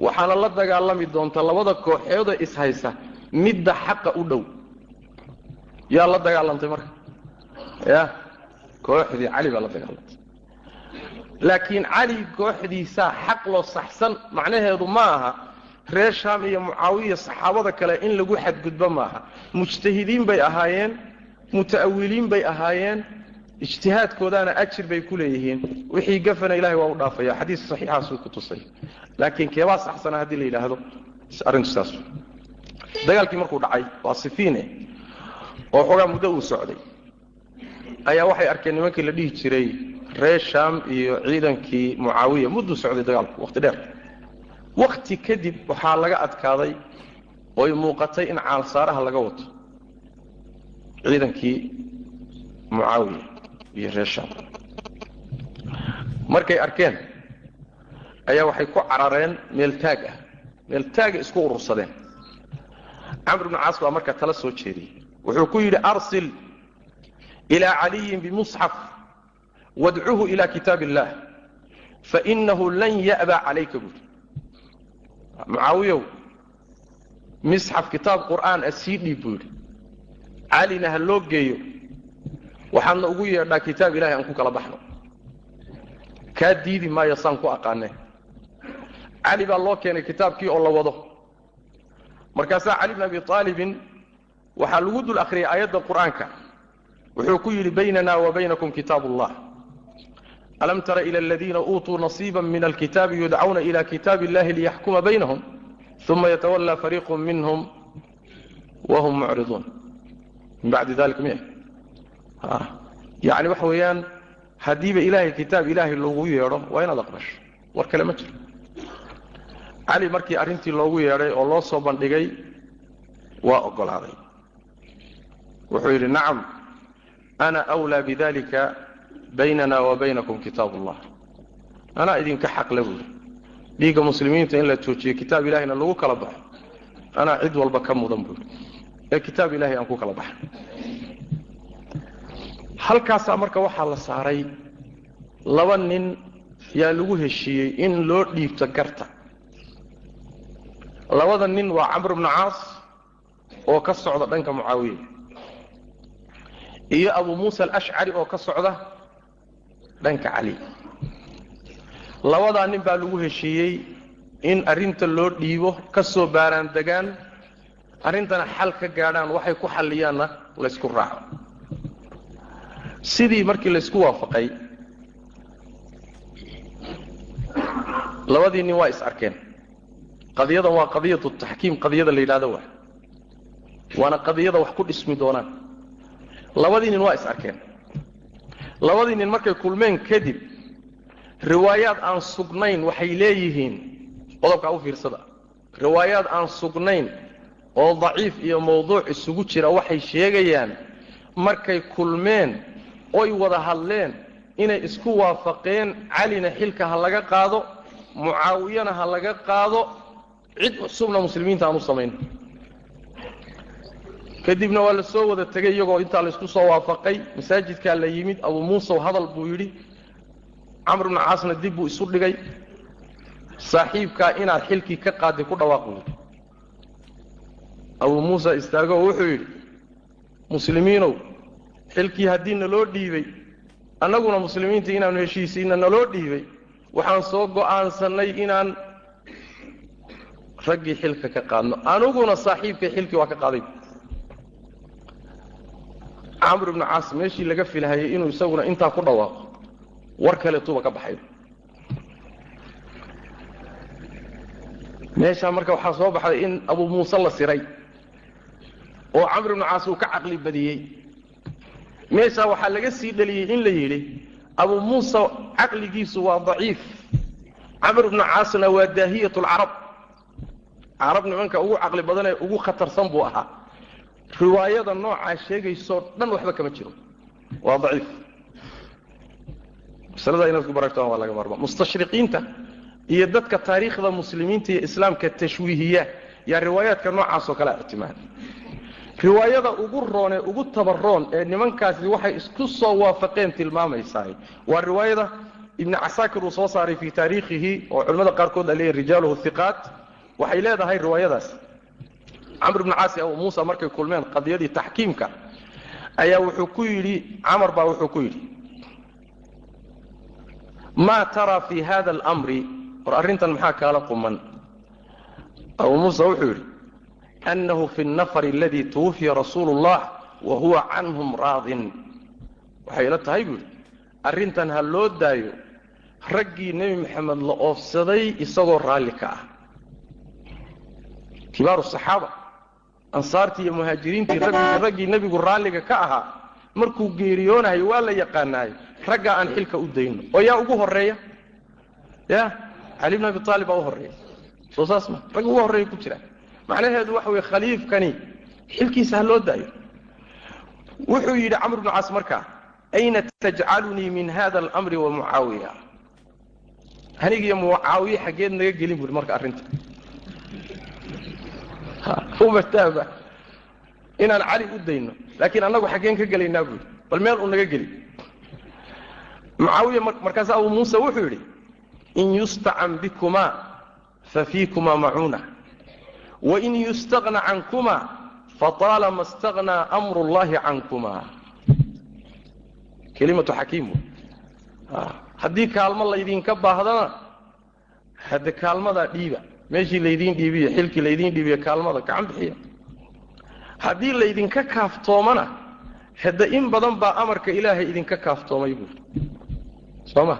waxaana la dagaalami doonta labada kooxeeda ishaysa midda xaqa u dhow. Yaa la dagaalantay marka? Ya kooxdii cali baa la dagaalantay. Laakiin cali kooxdiisaa xaq loo saxsan macnaheedu ma aha. Reer shaam iyo mucaawiya saxaabada kale in lagu xadgudbo maaha mujtahidiin bay ahaayeen muta'awiliin bay ahaayeen ijtihaadkoodaana ajir bay ku leeyihiin. Wixii gafana ilahay waa u dhaafaya. Xadiis saxiixaasuu ku tusay. Laakiin keebaa saxsana haddii la yidhaahdo. Arrintu saas dagaalkii markuu dhacay waa sifiine oo xoogaa muddo uu socday. Ayaa waxay arkeen nimankii la dhihi jiray reer sham iyo ciidankii mucaawiya. Mudduu socday dagaalku waqti dheer. Wakti kadib waxaa laga adkaaday oy muuqatay in caalsaaraha laga wato ciidankii mucaawiya iyo reer sham markay arkeen ayaa waxay ku carareen meel taag ah meel taaga isku urursadeen camr bnu caas baa markaa tala soo jeediyey. Wuxuu ku yidhi arsil ilaa caliyin bimusxaf wadcuhu ila kitaab illah fainahu lan ya'ba calayka buuri mucaawiyow misxaf kitaab qur'aan a sii dhiib buu yidhi. Calina ha loo geeyo waxaadna ugu yeedhaa kitaab ilahay aan ku kala baxno. Kaa diidi maayo saan ku aqaane cali baa loo keenay kitaabkii oo la wado markaasaa cali bn abi aalibin waxaa lagu dul akhriyay aayadda qur'aanka. Wuxuu ku yidhi baynana wa baynakum kitaab ullah alam tara ila aladiina uutuu nasiiba min alkitaabi yudcawna ila kitaab illahi liyaxkuma baynahum uma yatawallaa fariiqu minhum wahum mucriduun min bacdi dalik miya. Yani waxa weeyaan haddiiba ilaahay kitaab ilaahay loogu yeedho waa inaad aqbasho. War kale ma jiro cali markii arrintii loogu yeedhay oo loo soo bandhigay waa oggolaaday wuxuu yidhi nacam ana wlaa bidalika baynana wa baynakum kitaab ullah anaa idinka xaqle buuri dhiigga muslimiinta in la joojiyo kitaab ilahayna lagu kala baxo anaa cid walba ka mudan buuri ee kitaab ilahay aan ku kala baxay. Halkaasaa marka waxaa la saaray laba nin yaa lagu heshiiyey in loo dhiibto garta labada nin waa camr bnu caas oo ka socda dhanka mucaawiya. Iyo abu muusa alashcari oo ka socda dhanka cali labadaa nin baa lagu heshiiyey in arrinta loo dhiibo ka soo baaraan degaan arrintana xal ka gaadhaan waxay ku xalliyaanna laysku raaco. Sidii markii laysku waafaqay labadii nin waa is arkeen qadiyadan waa qadiyatu taxkiim qadiyada la yidhahdo wa waana qadiyada wax ku dhismi doonaan. Labadii nin waa is arkeen. Labadii nin markay kulmeen kadib riwaayaad aan sugnayn waxay leeyihiin qodobkaa u fiirsada. Riwaayaad aan sugnayn oo daciif iyo mawduuc isugu jira waxay sheegayaan markay kulmeen oy wada hadleen inay isku waafaqeen calina xilka ha laga qaado mucaawiyana ha laga qaado cid cusubna muslimiinta aan u samayn. Kadibna waa la soo wada tegay iyagoo intaa laysku soo waafaqay. Masaajidkaa la yimid abuu muusaw hadal buu yidhi. Camr bnu caasna dib buu isu dhigay. Saaxiibkaa inaad xilkii ka qaadday ku dhawaaq yidhi abuu muusa istaagoo wuxuu yidhi muslimiinow xilkii haddii naloo dhiibay annaguna muslimiinta inaanu heshiisiina naloo dhiibay waxaan soo go'aansannay inaan raggii xilka ka qaadno. Aniguna saaxiibkay xilkii waa ka qaaday. Camr ibnu caas meeshii laga filhayay inuu isaguna intaa ku dhawaaqo. War kaleetuba ka baxay meeshaa marka waxaa soo baxday in abuu muuse la siray oo camr ibnu caas uu ka caqli badiyey. Meeshaa waxaa laga sii dheliyey in la yidhi abuu muusa caqligiisu waa daciif. Camr ibnu caasna waa daahiyat lcarab carab nimanka ugu caqli badanee ugu khatarsan buu ahaa. Riwaayada noocaa sheegaysoo dhan waxba kama jiro. Waa daciif. Masalada inaad ku baragtaan waa laga maarmaa. Mustashriqiinta iyo dadka taariikhda muslimiinta iyo islaamka tashwiihiya yaa riwaayaadka noocaasoo kale ictimaada riwaayada ugu roonee ugu tabaroon ee nimankaasi waxay isku soo waafaqeen tilmaamaysaay waa riwaayada ibni casaakir uu soo saaray fii taariikhihi oo culimmada qaarkood leeyihiin rijaaluhu hiqaat waxay leedahay riwaayadaas. Camr ibnu caas abu muusa markay kulmeen qadiyadii taxkiimka ayaa wuxuu ku yidhi camar baa wuxuu ku yidhi maa taraa fi hada almri war arrintan maxaa kaala quman? Abu muusa wuxuu yidhi annahu fi alnafari aladii tuwufiya rasuulu اllah wa huwa canhum raadin. Waxay ila tahay buu yidhi arrintan ha loo daayo raggii nebi maxamed la oofsaday isagoo raalli ka ah kibaaru saxaaba ansaartii iyo muhaajiriintii raggii nebigu raalliga ka ahaa markuu geeriyoonahayo waa la yaqaanaay raggaa aan xilka u dayno. Oo yaa ugu horreeya ya? Cali bn abi aalib baa u horreeya soo saas ma ragga ugu horreeya ku jiraan macnaheedu waxa weye khaliifkani xilkiisa ha loo daayo. Wuxuu yidhi camr bnu caas markaa ayna tajcalunii min hada almri wa mucaawiya. Anigiiyo mucaawiye xaggeed naga gelin buui marka arrinta umatama inaan cali u dayno laakiin annagu xaggeen ka gelaynaa buui bal meel u naga geli. Mucaawiya markaasa abu muuse wuxuu yidhi in yustacan bikumaa fa fiikumaa macuuna. Wain yustaqna cankumaa faطaalama istaqnaa amru اllahi cankumaa kelimatu xakiim ah, haddii kaalmo laydinka baahdana hadde kaalmadaa dhiiba meeshii laydiin dhiibiyo xilkii laydiin dhiibiyo kaalmada gacan bixiya haddii laydinka kaaftoomana hadde in badan baa amarka ilaahay idinka kaaftoomay buuri soo ma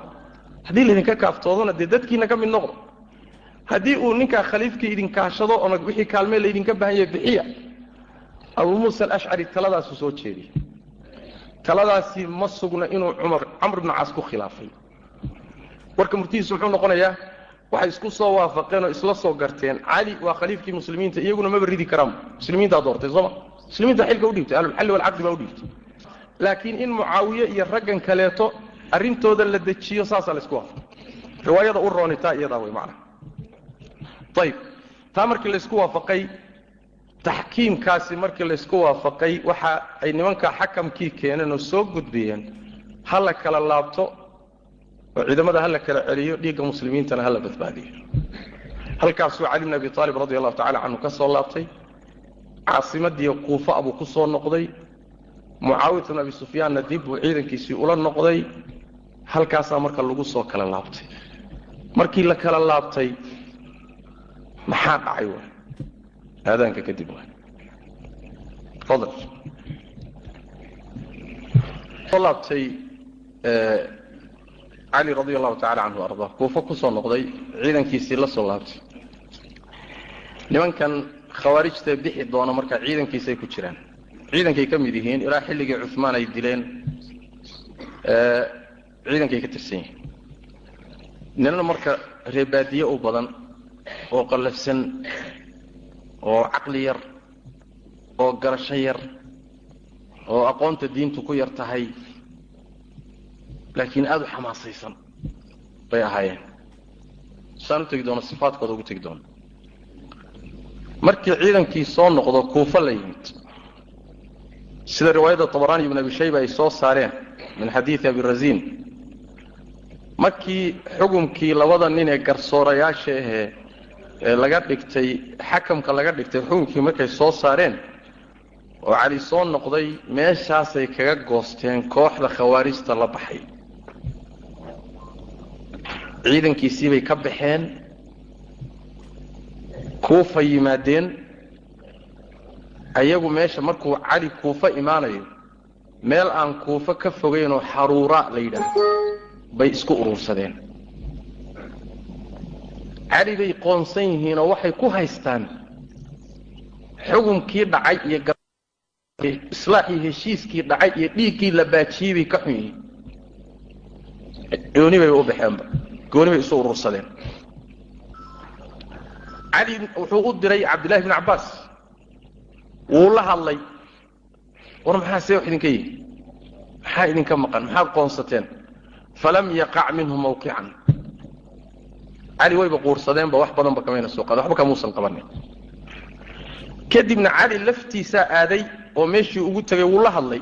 haddii laydinka kaaftoodana dee dadkiina ka mid noqdo. Haddii uu ninkaa khaliifkii idinkaashado oona wixii kaalmee laydinka baahanya bixiya abuu muusa alashcari taladaasu soo jeediya taladaasi ma sugna inuu cumar camr bnu caas ku khilaafay. Warka murtihiisu muxuu noqonayaa waxay isku soo waafaqeen oo isla soo garteen. Cali waa khaliifkii muslimiinta iyaguna maba ridi karaan. Muslimiintaa doortay sooma muslimiinta xilka udhiibtay ahlulxalli walcaqdi baa udhiibtay laakiin in mucaawiye iyo raggan kaleeto arrintooda la dejiyo saasaa la isku waafaqay. Riwaayada u roonitaa iyadaa way macnaha. Ayib taa markii laysku waafaqay taxkiimkaasi markii laysku waafaqay waxa ay nimanka xakamkii keeneen oo soo gudbiyeen ha la kala laabto oo ciidamada ha la kala celiyo dhiigga muslimiintana ha la badbaadiyo halkaasuu cali bn abi aalib radi allahu tacala canhu ka soo laabtay caasimadii kuufa abuu ku soo noqday mucaawiyat bn abi sufyaanna dib buu ciidankiisii ula noqday halkaasaa marka lagu soo kala laabtay. Markii la kala laabtay maxaa dhacay w aadaanka kadib laabtay cali radi allahu tacala canhu arda kuufa ku soo noqday ciidankiisii la laabtay. Nimankan khawaarijta bixi doona marka ciidankiisay ku jiraan. Ciidankay ka mid yihiin ilaa xilligii cumaan ay dileen ciidankay ka tirsan yihiin. Ninana marka reebaadiye u badan oo qallafsan oo caqli yar oo garasho yar oo aqoonta diintu ku yar tahay laakiin aada u xamaasaysan bay ahaayeen. Saan u tegi doono sifaadkooda ugu tegi doono markii ciidankii soo noqdo kuufa la yimid. Sida riwaayadda tabaraani ibn abi shayba ay soo saareen min xadiidi abiraziin markii xukumkii labada nin ee garsoorayaasha ahee ee laga dhigtay xakamka laga dhigtay xukunkii markay soo saareen oo cali soo noqday meeshaasay kaga goosteen kooxda khawaarijta la baxay ciidankiisiibay ka baxeen kuufa yimaadeen. Ayagu meesha markuu cali kuufa imaanayo meel aan kuufa ka fogaynoo xaruura la yidhaahdo bay isku urursadeen cali bay qoonsan yihiinoo waxay ku haystaan xukunkii dhacay iyo islaaxii heshiiskii dhacay iyo dhiiggii la baajiyey bay ka xun yihiin. Gooni bayba u baxeenba gooni bay isu urursadeen. Cali wuxuu u diray cabdillahi bn cabbaas. Wuu la hadlay. War maxaa see wax idinka yihi maxaa idinka maqan? Maxaad qoonsateen falam yaqac minhu mawqican. Cali wayba quursadeenba wax badanba kamayna soo qaada. Waxba kamuusan qabanin. Kadibna cali laftiisaa aaday oo meeshii ugu tegay wuu la hadlay.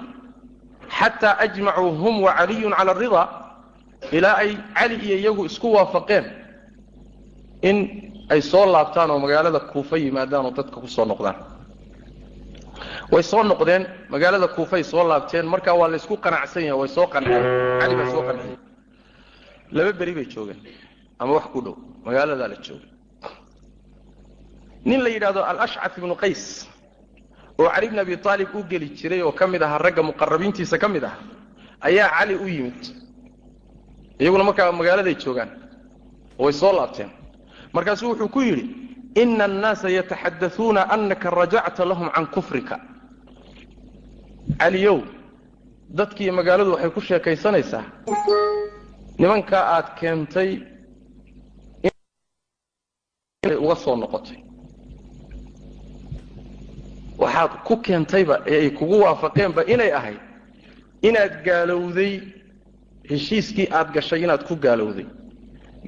Xataa ajmacuu hum wa caliyun cala aridaa ilaa ay cali iyo iyagu isku waafaqeen in ay soo laabtaan oo magaalada kuufa yimaadaan oo dadka ku soo noqdaan. Way soo noqdeen magaalada kuufay soo laabteen markaa waa laysku qanacsan yahay way soo qanceen cali baa soo qanciyey laba beri bay joogeen ama wax ku dhow magaaladaa la joogay. Nin la yidhahdo alashcaf ibnu qays oo cali bn abi aalib u geli jiray oo ka mid ahaa ragga muqarabiintiisa ka mid ah ayaa cali u yimid iyaguna markaa magaaladay joogaan oo way soo laabteen. Markaasuu wuxuu ku yidhi ina annaasa yataxadauuna anaka rajacta lahum can kufrika. Caliyow dadkii magaaladu waxay ku sheekaysanaysaa nimankaa aad keentay inay uga soo noqotay. Waxaad ku keentayba ee ay kugu waafaqeenba inay ahayd inaad gaalowday heshiiskii aad gashay inaad ku gaalowday.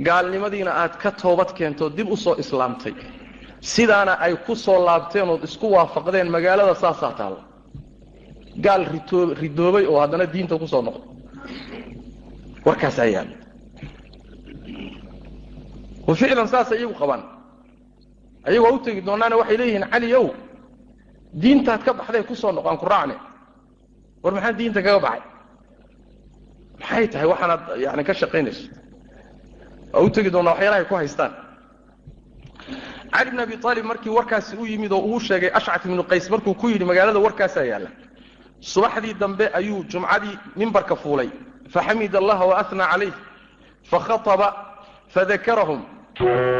Gaalnimadiina aad ka toobad keentoo dib u soo islaamtay. Sidaana ay ku soo laabteen ood isku waafaqdeen magaalada saasaa taalla gaal ridoobay oo haddana diinta ku soo noqday warkaasaa yaalla wa ficlan saasay iyagu qabaan. Ayagoo u tegi doonaana waxay leeyihiin cali ow diintaad ka baxday ku soo noqo aan ku raacne. War maxaa diinta kaga baxay maxay tahay waxaanaad yani ka shaqaynayso waa u tegi doonaa waxyaalaha ay ku haystaan. Cali bn abi aalib markii warkaasi u yimid oo uu sheegay ashcaf ibnu qays markuu ku yidhi magaalada warkaasaa yaalla. Subaxdii dambe ayuu jumcadii mimbarka fuulay. Faxamid allaha waana calayh fakhaطaba fadakarahum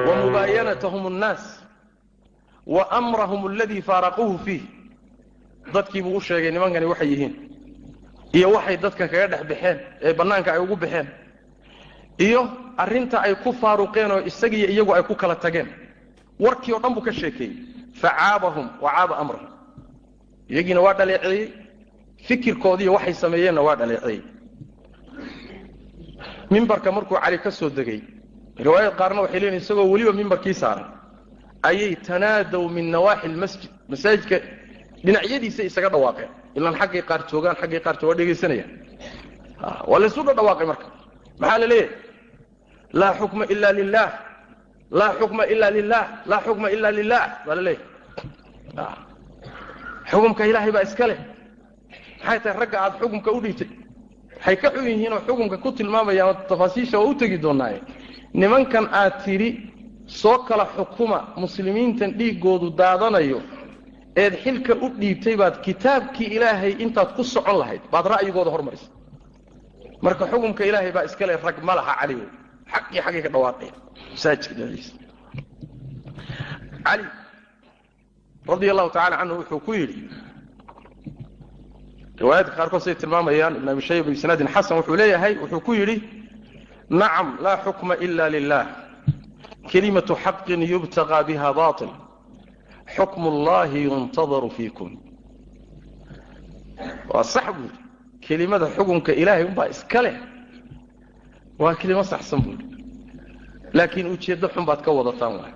wamubaayanatahum annaas wa amrahum aladii faaraquuhu fiih. Dadkiibuu u sheegay nimankani waxay yihiin iyo waxay dadkan kaga dhex baxeen ee bannaanka ay ugu baxeen iyo arrinta ay ku faaruqeen oo isagiiyo iyagu ay ku kala tageen. Warkii o dhan buu ka sheekeeyey. Facaabahum wa caaba amrahum. Iyagiina waa dhaleeceeyey fikirkoodiiyo waxay sameeyeenna waa dhaleeceeyey mimbarka markuu cali ka soo degay riwaayad qaarna waxay leeyihiin isagoo weliba mimbarkii saaran ayay tanaadow min nawaaxi lmasjid masaajidka dhinacyadiisa isaga dhawaaqeen ilaan xaggay qaar joogaan xaggay qaar waa dhegaysanayaan waa laysu dhadhawaaqay marka. Maxaa la leeyahay? Laa xukma ila lilah laa xukma ila lilah laa xukma ila lilah baa la leeyahay. Xukumka ilaahay baa iska leh. Maxay tahay ragga aad xukumka u dhiibtay waxay ka xun yihiinoo xukumka ku tilmaamayaan tafaasiisha waa u tegi doonaaye. Nimankan aad tidhi soo kala xukuma muslimiintan dhiiggoodu daadanayo eed xilka u dhiibtay baad kitaabkii ilaahay intaad ku socon lahayd baad ra'yigooda hormarisa marka xukumka ilaahay baa iska leh rag ma laha cali xaqii xaggay ka dhawaaqaya masaajidka dhexdiisa. Cali radia allahu tacala canhu wuxuu ku yidhi riwaayadka qaarkood siday tilmaamayaan ibn abi shayba bisnaadin xasan wuxuu leeyahay wuxuu ku yidhi nacam laa xukma ila lilah kelimatu xaqin yubtagaa biha bail xukmu llahi yuntadaru fiikum. Waa sax buuri kelimada xukunka ilaahay unbaa iska leh. Waa kelimo saxsan buuri laakiin ujeeddo xun baad ka wadataan waay.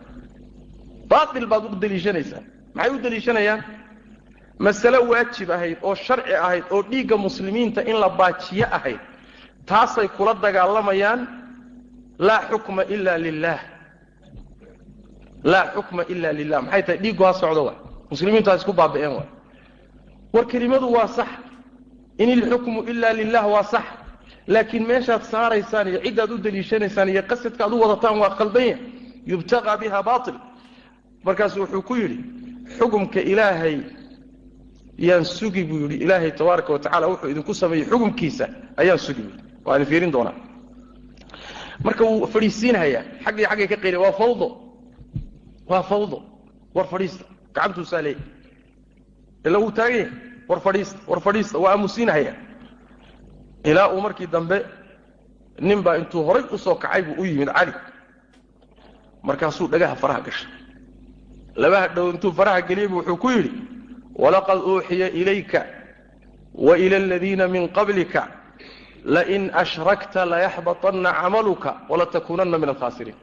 Baail baad u deliishanaysaan maxay u deliishanayaan masale waajib ahayd oo sharci ahayd oo dhiigga muslimiinta in la baajiyo ahayd. Taasay kula dagaalamayaan. Laa xukma ila lilah laa xukma ila lilah maxay tahay? Dhiiggu ha socdo waay muslimiintu ha isku baabi'een waay war kelimadu waa sax. In ilxukmu ila lilah waa sax. Laakiin meeshaad saaraysaan iyo ciddaad u deliishanaysaan iyo qasadka ad u wadataan waa khaldanya yubtagaa biha bail markaasu wuxuu ku yidhi xukumka ilaahay yaan sugi buu yidhi. Ilaahay tabaaraka wa wuxuu idinku sameeyey xukumkiisa ayaan sugi buu waa idin fiirin doonaa. Marka wuu fadhiisiinhayaa xaggii xaggay ka qeyli waa fawdo waa fawdo war fadhiista. Gacantuusaa leeyahy ila wuu taagan yahay war fadhiista. War fadhiista waa aamusiinhayaa ilaa uu markii dambe nin baa intuu horay u soo kacay buu u yimid cali. Markaasuu dhagaha faraha gashay. Labaha dhow intuu faraha geliyeybu wuxuu ku yidhi walaqad uuxiya ilayka waila aladiina min qablika lain ashrakta layaxbaطanna camaluka walatakuunanna min alkhaasiriin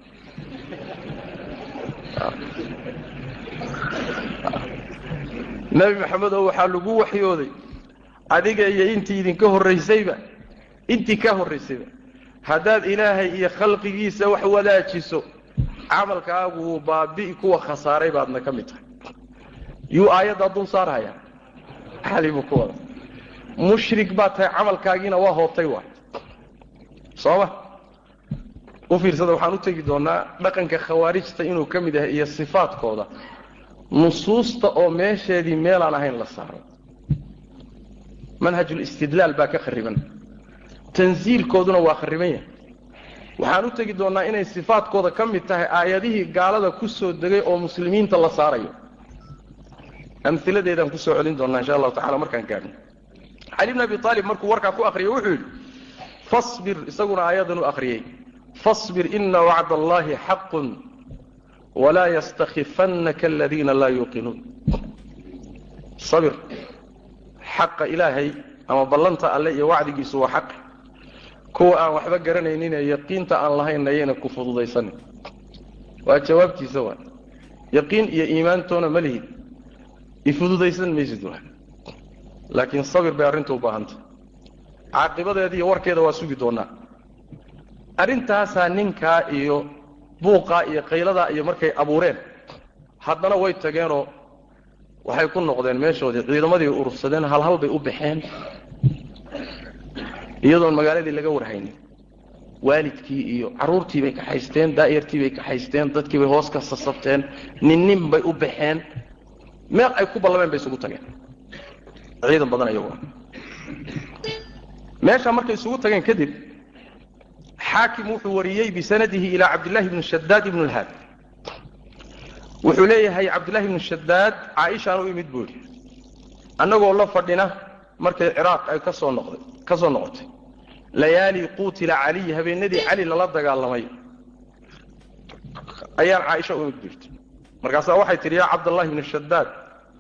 nebi maxamedow waxaa lagu waxyooday adiga iyo intii idinka horraysayba intii ka horraysayba haddaad ilaahay iyo khalqigiisa wax wadaajiso camalkaagu wuu baabi'i kuwa khasaaray baadna ka mid tahay. Yuu aayaddaa dul saarhaya? Cali buu ku wada mushrik baad tahay camalkaagiina waa hoobtay waay. Sooma u fiirsada waxaan u tegi doonaa dhaqanka khawaarijta inuu ka mid yahay iyo sifaadkooda nusuusta oo meesheedii meelaan ahayn la saaro. Manhajulistidlaal baa ka khariban. Tansiilkooduna waa khariban yahay. Waxaan u tegi doonnaa inay sifaadkooda ka mid tahay aayadihii gaalada ku soo degay oo muslimiinta la saarayo. Amiladeedaan ku soo celin doonnaa insha allahu tacala markaan gaadhno cali bn abi aalib markuu warkaa ku akriyay wuxuu yidhi fasbir isaguna aayadan u akhriyey fasbir ina wacd allahi xaqun walaa yastakifannaka aladiina laa yuuqinuun sabir. Xaqa ilaahay ama ballanta alle iyo wacdigiisu waa xaq kuwa aan waxba garanayninee yaqiinta aan lahayn ayayna ku fududaysanin waa jawaabtiisa waa. Yaqiin iyo iimaantoona ma lihid. Ifududaysan maysid waa laakiin sabir bay arrinta u baahantay caaqibadeeda iyo warkeeda waa sugi doonaa arrintaasaa ninkaa iyo buuqaa iyo qayladaa iyo markay abuureen haddana way tageenoo waxay ku noqdeen meeshoodii ciidamadii urursadeen halhal bay u baxeen. Iyadoon magaaladii laga warhaynin waalidkii iyo carruurtii bay kaxaysteen daa'irtii bay kaxaysteen dadkii bay hoos ka sasabteen nin nin bay u baxeen. Meel ay ku ballameen bay isugu tageen. Ciidan badan iyagu meesha markay isugu tageen kadib xaakim wuxuu wariyey bisanadihi ilaa cabdillahi bni shadaad ibn lhaad wuxuu leeyahay cabdillahi bni shadaad caaishaan u imid buu yidhi annagoo la fadhina markay ciraaq ay ka soo noqday ka soo noqotay. Layaali quutila caliy habeenadii cali lala dagaalamay. Ayaan caaisha u imid buirti markaasaa waxay tidhi yaa cabdallahi bni shadaad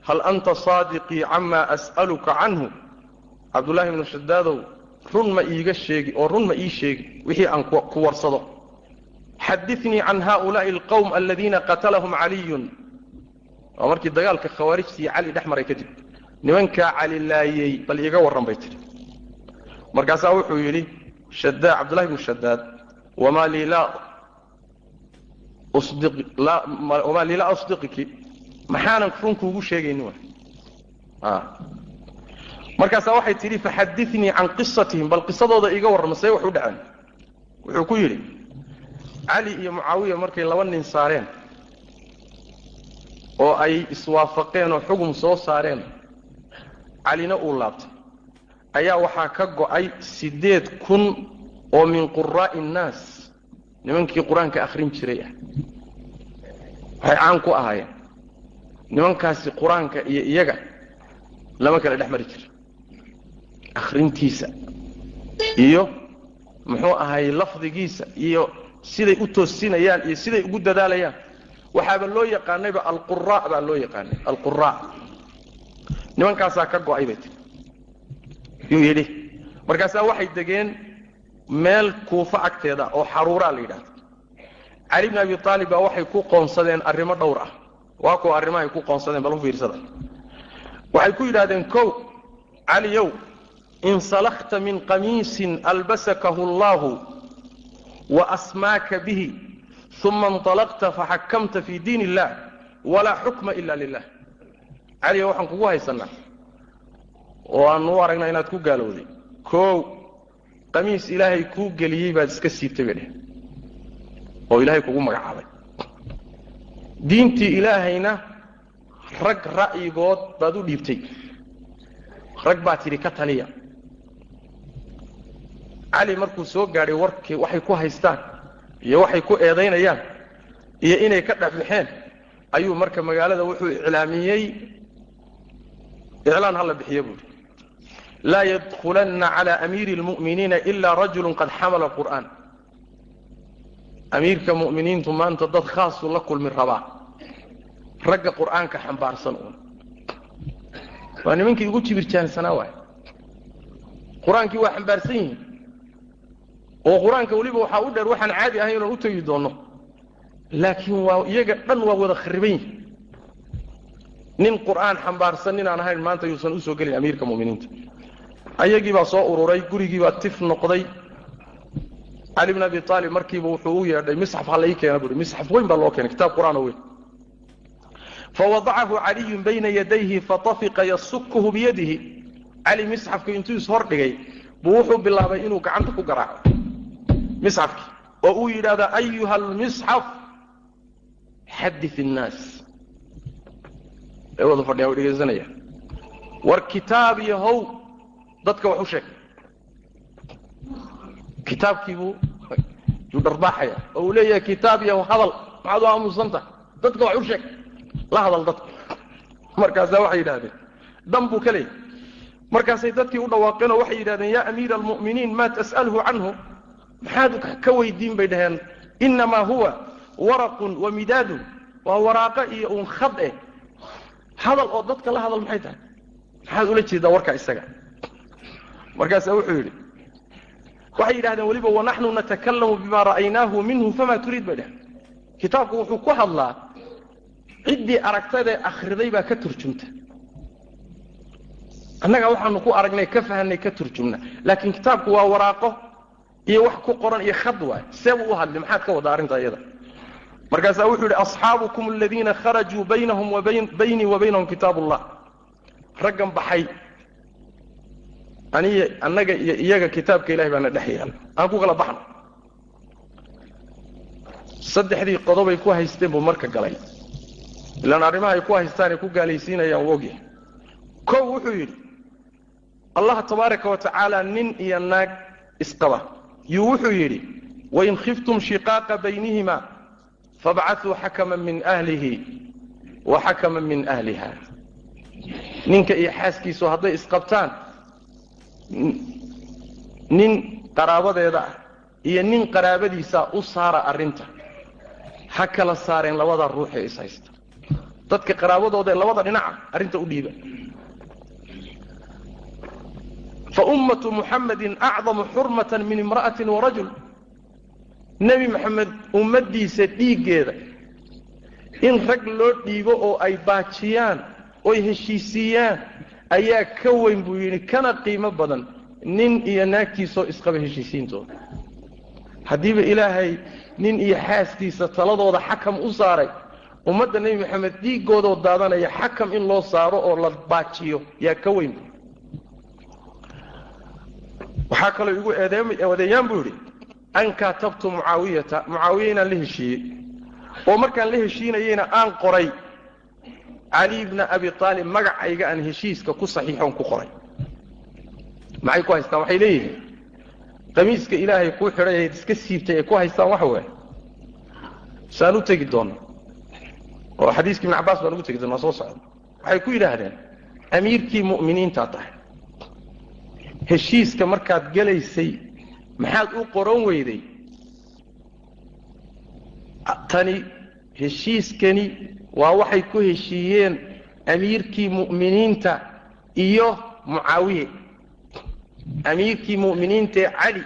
hal anta saadiqii camaa as'aluka canhu? Cabdullahi bni shadaadow run ma iiga sheegi oo run ma ii sheegi wixii aan ku warsado. Xadinii can haulaai alqowm aladiina qatalahum caliyun. Waa markii dagaalka khawaarijtii cali dhex maray kadib. Nimankaa cali laayey bal iiga warran bay tidhi. Markaasaa wuxuu yidhi shadaad cabdullahi bnu shadaad wamaa lii laa wamaa lii laa asdiqiki maxaanan run kuugu sheegayni markaasaa waxay tidhi faxadinii can qisatihim bal qisadooda iiga warrama see wax u dhaceen. Wuxuu ku yidhi cali iyo mucaawiya markay laba nin saareen oo ay iswaafaqeen oo xugum soo saareen calina uu laabtay. Ayaa waxaa ka go'ay siddeed kun oo min quraa'i innaas nimankii qur'aanka akhrin jiray ah. Waxay caan ku ahaayeen. Nimankaasi qur'aanka iyo iyaga lama kala dhex mari jira akhrintiisa iyo muxuu ahay lafdigiisa iyo siday u toosinayaan iyo siday ugu dadaalayaan. Waxaaba loo yaqaanayba alqura baa loo yaqaanay alqura nimankaasaa ka go'ay bay tii yuu yidhi markaasaa waxay degeen meel kuufo agteeda oo xaruuraa la yidhahda cali bn abi aalib baa waxay ku qoonsadeen arrimo dhowr ah. Waa kuwa arrimahay ku qoonsadeen bal u fiirsada. Waxay ku yidhahdeen kow caliyow insalakta min qamiisin albasakahu allahu wa asmaaka bihi uma inطalaqta faxakamta fi diin illah walaa xukma ila lilah caliyow waxaan kugu haysanaa oo aanu u aragnaa inaad ku gaalowday kow qamiis ilaahay kuu geliyey baad iska siibtay bay dheh oo ilaahay kugu magacaabay diintii ilaahayna rag ra'yigood baad u dhiibtay rag baa tidhi ka taliya cali markuu soo gaadhay warkii waxay ku haystaan iyo waxay ku eedaynayaan iyo inay ka dhexbaxeen ayuu marka magaalada wuxuu iclaamiyey. Iclaan hala bixiya buuri laa yadkulanna cala amiiri اlmu'miniina ila rajulu qad xamala qur'aan. Amiirka mu'miniintu maanta dad khaasuu la kulmi rabaa. Ragga qur'aanka xambaarsan uun. Waa nimankii ugu jibirjaansanaa waay qur'aankii waa xambaarsan yihiin oo qur'aanka weliba waxaa u dheer waxaan caadi ahayn inaan u tegi doonno laakiin waa iyaga dhan waa wada khariban yihiin nin qur'aan xambaarsan ninaan ahayn maanta yuusan u soo gelin amiirka mu'miniinta ayagii baa soo ururay gurigii baa tif noqday. Cali bn abi aalib markiiba wuxuu u yeedhay misxaf ha la ii keena buui misxaf weyn baa loo keenay kitaab qur'aan oo weyn fawadacahu caliyun bayna yadayhi fatafiqa yasukhu biyadihi. Cali misxafku intuu is hordhigay buu wuxuu bilaabay inuu gacanta ku garaaco misxafkii oo uu yidhahda ayuha almisxaf xadi innaas wada fadhiya way dhegaysanaya war kitaab iyo how dadka wax u sheeg. Kitaabkiibuu yuu dharbaaxaya oo uu leeyahay kitaab iyo hadal maxaad u aamusantaha dadka wax u sheeg la hadal dadka. Markaasaa waxay yidhahdeen dan buu ka leeyahy markaasay dadkii u dhawaaqeen oo waxay yidhahdeen yaa amiira almu'miniin maa tas'alhu canhu maxaad ka weydiin bay dhaheen innamaa huwa waraqun wa midaadun waa waraaqo iyo uun khad eh. Hadal oo dadka la hadal maxay tahay? Maxaad ula jeedaa warkaa isaga? Markaasaa wuxuu yidhi waxay yidhahdeen weliba wanaxnu natakalamu bima ra'aynaahu minhu fama turiid bay dhaheen. Kitaabku wuxuu ku hadlaa ciddii aragtadee akhriday baa ka turjumta annaga waxaanu ku aragnay ka fahanay ka turjumna laakiin kitaabku waa waraaqo iyo wax ku qoran iyo khad waay see buu u hadlay maxaad ka wada arrinta iyada markaasaa wuxuu yidhi asxaabukum aladiina kharajuu baynahum baynii wa kitaab ullah raggan baxay. Aniy annaga iyo iyaga kitaabka ilahay baana dhex yaal aan ku kala baxno. Saddexdii qodobay ku haysteen buu marka galay. Ilaan arrimaha ay ku haystaanay ku gaalaysiinayaan u ogyahay. Kow wuxuu yidhi allah tabaaraka wa tacaala nin iyo naag isqaba yuu wuxuu yidhi wain khiftum shiqaaqa baynihima fabcatuu xakaman min ahlihi wa xakaman min ahliha. Ninka iyo xaaskiisu hadday isqabtaan nin qaraabadeeda ah iyo nin qaraabadiisaa u saara arrinta. Ha kala saareen labada ruuxee is haysta. Dadka qaraabadooda ee labada dhinaca arrinta u dhiiba fa ummatu muxamedin acdamu xurmatan min imra'atin warajul nebi maxamed ummaddiisa dhiiggeeda in rag loo dhiibo oo ay baajiyaan oy heshiisiiyaan ayaa ka weyn buu yidhi kana qiimo badan nin iyo naagtiisoo isqaba heshiisiintooda haddiiba ilaahay nin iyo xaaskiisa taladooda xakam u saaray. Ummadda nebi maxamed dhiiggoodoo daadanaya xakam in loo saaro oo la baajiyo yaa ka weyn bu waxaa kaloo igu eedeeyaan buu yidhi an kaatabtu mucaawiyata mucaawiya inaan la heshiiyey. Oo markaan la heshiinayeyna aan qoray cali bna abi aalib magacayga aan heshiiska ku saxiixoon ku qoray. Maxay ku haystaan? Waxay leeyihiin qamiiska ilaahay kuu xidhay ayd iska siibtay ay ku haystaan waxa weeye saan u tegi doona oo xadiiskii ibn cabbaas baan ugu tegi doona soo socda. Waxay ku yidhaahdeen amiirkii mu'miniintaa tahay heshiiska markaad gelaysay maxaad u qoran weyday? Tani heshiiskani waa waxay ku heshiiyeen amiirkii mu'miniinta iyo mucaawiye. Amiirkii mu'miniintaee cali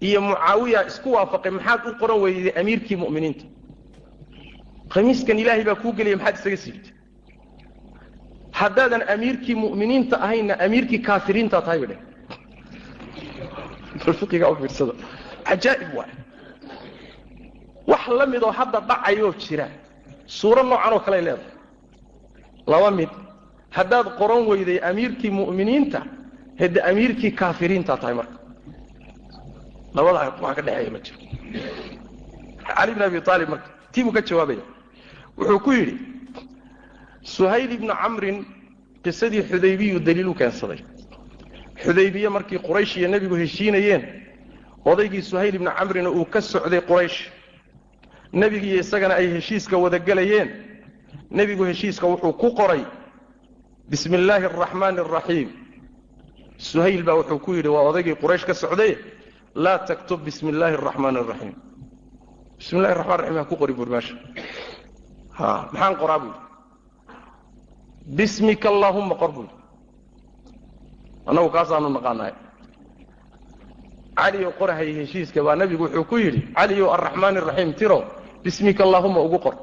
iyo mucaawiya isku waafaqay maxaad u qoran weyday amiirkii mu'miniinta? Khamiiskan ilaahay baa kuu gelaya maxaad isaga siibtay haddaadan amiirkii mu'miniinta ahaynna amiirkii kaafiriintaa tahay bay dheh u fiirsada cajaa'ib waay. Wax la midoo hadda dhacayoo jira suuro noocan oo kaley leedahay. Laba mid haddaad qoran weyday amiirkii mu'miniinta hede amiirkii kaafiriintaa tahay marka. Labada wax ka dhexeeya ma jiro. Cali bn abi aalib marka tii buu ka jawaabaya. Wuxuu ku yidhi suhayl ibnu camrin qisadii xudaybiyu daliil u keensaday xudaybiye markii quraysh iyo nebigu heshiinayeen odaygii suhayl ibnu camrina uu ka socday quraysh. Nebigiiyo isagana ay heshiiska wada gelayeen nebigu heshiiska wuxuu ku qoray bismi illaahi araxmaani araxiim suhayl baa wuxuu ku yidhi waa odaygii quraysh ka socday? Laa taktub bismi illaahi araxmaani araxiim bismi llahi raxman raxiim ha ku qori buuri meesha ha maxaan qoraa buuri? Bismika allaahumma qor buuri annagu kaasaanu naqaanahay cali oo qorahaya heshiiska baa nebigu wuxuu ku yidhi cali o araxmaan araxiim tiro bismika allaahuma ugu qor.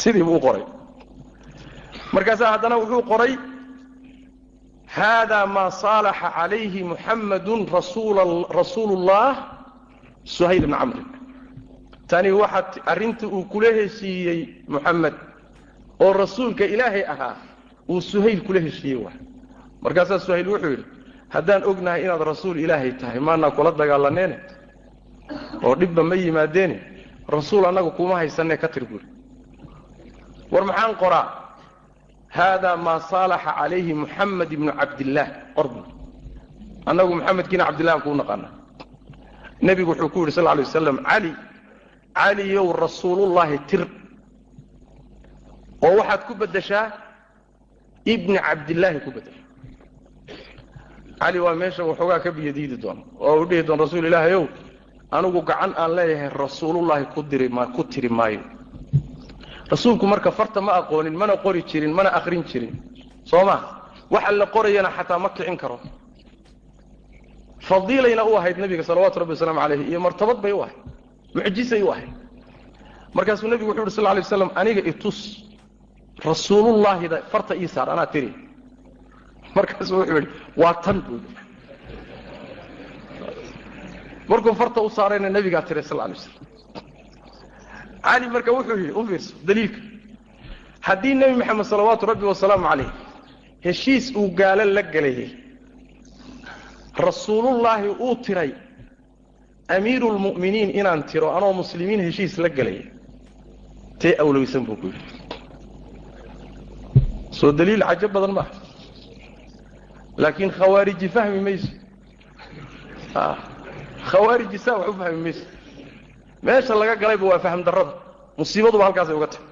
Sidii buu qoray. Markaasaa haddana wuxuu qoray hada maa saalaxa calayhi muxammadun rasuulu ullah suhayl bna camrin tani waxa arrinta uu kula heshiiyey muxamed oo rasuulka ilaahay ahaa uu suhayl kula heshiiyey markaasaa suhayl wuxuu yidhi haddaan ognahay inaad rasuul ilaahay tahay maanaa kula dagaalaneene oo dhibba ma yimaadeene rasuul annaga kuma haysanee ka tir buuri. War maxaan qoraa? Haadaa maa saalaxa calayhi muxamed ibnu cabdillaah qor buuri annagu muxamedkiina cabdillahan kuu naqaana nebigu wuxuu ku yidhi sal lay waslam cali caliyow rasuulullaahi tir. Oo waxaad ku beddeshaa ibni cabdillaahi ku beddesha cali waa meesha waxoogaa ka biyadiidi doona oo u dhihi doona rasuul ilaahayow anigu gacan aan leeyahay rasuulullaahi ku tiri maayo. Rasuulku marka farta ma aqoonin mana qori jirin mana akrin jirin. Soo ma? Waxa la qorayana xataa ma kicin karo. Fadiilayna u ahayd nabiga salawaatu rabbi wasalaamu calayhi iyo martabad bay u ahayd. Mucjisay u ahayd. Markaasuu nebigu wuxu uhi sal lay waslam aniga itus rasuulullaahida farta ii saar anaa tiri markaasuu wuxuu yidhi waa tan buu yidhi. Markuu farta u saarayna nebigaa tiray sal lay waslam cali marka wuxuu yidhi u daliilka. Haddii nebi maxamed salawaatu rabbi wasalaamu calayh heshiis uu gaalo la gelayay rasuulullaahi uu tiray amiiru lmu'miniin inaan tiro anoo muslimiin heshiis la gelaya tee awloweysan buu ku yidhi. Soo daliil cajo badan maaha laakiin khawaariji fahmi mayso khawaariji saa wax u fahmi mayso meesha laga galayba waa fahm darrada. Musiibaduba halkaasay uga tahay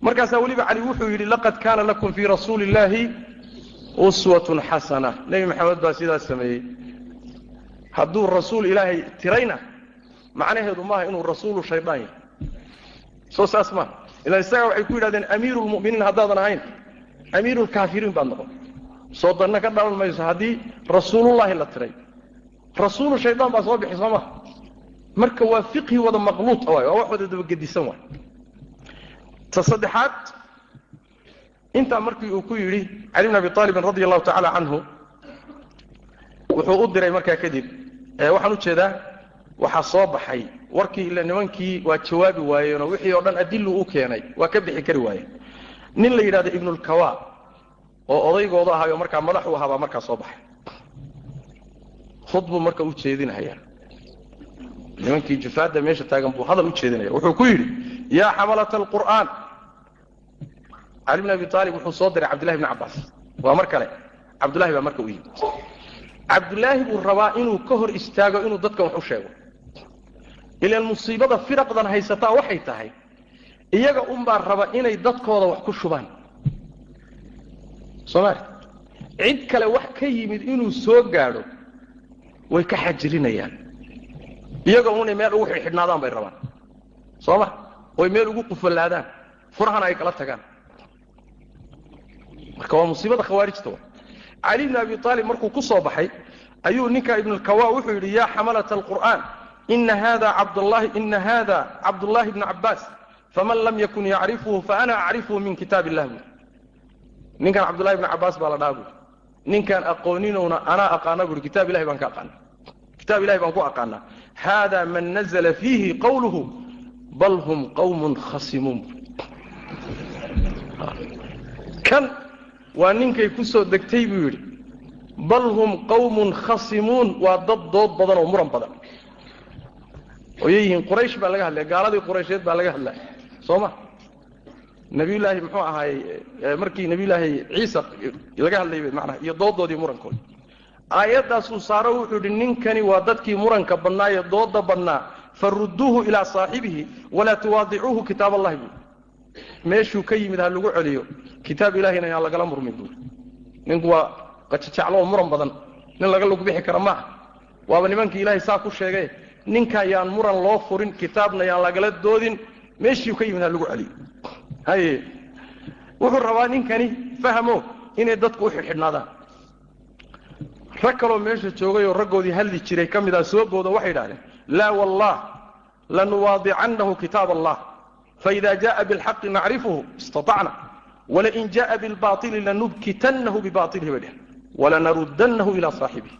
markaasaa weliba cali wuxuu yidhi laqad kaana lakum fii rasuuli illaahi uswatun xasana. Nebi maxamed baa sidaas sameeyey. Hadduu rasuul ilaahay tirayna macnaheedu maaha inuu rasuulu shaydaan yahay. Soo saas maaha ilaan isagaa waxay ku yidhahdeen amiiru lmu'miniin haddaadan ahayn amiiru lkaafiriin baad noqon soo danna ka dhalan mayso haddii rasuulullaahi la tiray. Rasuulu shaydaan baa soo bixi soo marka waa fiqhi wada maqluuط waay waa wax wada dabagedisan waay ta saddexaad intaa markii uu ku yidhi cali bn abi aalibin radi allahu tacaala canhu wuxuu u diray markaa kadib waxaan u jeedaa waxaa soo baxay. Warkii ila nimankii waa jawaabi waayeenoo wixii oo dhan adilu u keenay waa ka bixi kari waayeen nin la yidhahdo ibnulkawa oo odaygooda ahaayo markaa madax u ahaa baa markaa soo baxay. Khudbuu marka u jeedinhayaa nimankii jufaadda meesha taagan buu hadal u jeedinaya. Wuxuu ku yidhi yaa xamalata alqur'aan. Cali bn abi aalib wuxuu soo diray cabdillahi bn cabbaas. Waa mar kale. Cabdullahi baa marka u yimid. Cabdullaahi buu rabaa inuu ka hor istaago inuu dadkan wax u sheego. Ilaan musiibada firaqdan haysataa waxay tahay. Iyaga unbaa raba inay dadkooda wax ku shubaan soomali cid kale wax ka yimid inuu soo gaadho way ka xajirinayaan iyaga unay meel ugu xidhnaadaan bay rabaan. Soo ma? Oy meel ugu qufalaadaan furahana ay kala tagaan. Marka waa musiibada khawaarijta wa cali bn abi aalib markuu ku soo baxay ayuu ninka ibnulkawa wuxuu yidhi yaa xamalata alqur'aan ina hada cabdullahi bnu cabbaas faman lam yakun yacrifuhu faana acrifuhu min kitaab illah buui ninkan cabdullahi bnu cabbaas baa la dhaha buui ninkaan aqooninowna anaa aqaana buui kitaab ilahi baan ka aqaana kitaab ilahi baan ku aqaanaa hada man nazla fiihi qawluhu bal hum qawmun khasimuun. Kan waa ninkay ku soo degtay buu yidhi bal hum qawmun khasimuun waa dad dood badan oo muran badan. Oyay yihiin quraysh baa laga hadlaya gaaladii quraysheed baa laga hadlaya soo ma nabiyullaahi muxuu ahaayey markii nabiyullaahi ciisa laga hadlayay macnaha iyo doodoodii murankoodi aayaddaasuu saaro wuxuu yidhi ninkani waa dadkii muranka badnaa ee dooda badnaa. Farudduuhu ilaa saaxibihi walaa tuwaadicuuhu kitaab allahi buui meeshuu ka yimid ha lagu celiyo kitaab ilahina yaan lagala murmin buui ninku waa qajajaclo oo muran badan nin laga lug bixi kara maaha. Waaba nimankii ilaahay saa ku sheegay ninkaa yaan muran loo furin kitaabna yaan lagala doodin. Meeshiu ka yimid ha lagu celiyo haye wuxuu rabaa ninkani fahmo inay dadku u xidhxidhnaadaan rag kaloo meesha joogay oo raggoodii hadli jiray ka mid ah soo waxay idhahdeen laa wallah lanuwaadicannahu kitaab allah. Faida jaءa biاlxaqi nacrifuhu istaطacna walain jaءa biاlbaطili lanubkitanahu bibaطilihi bay dheheen walanarudanahu ilaa saaxibihi.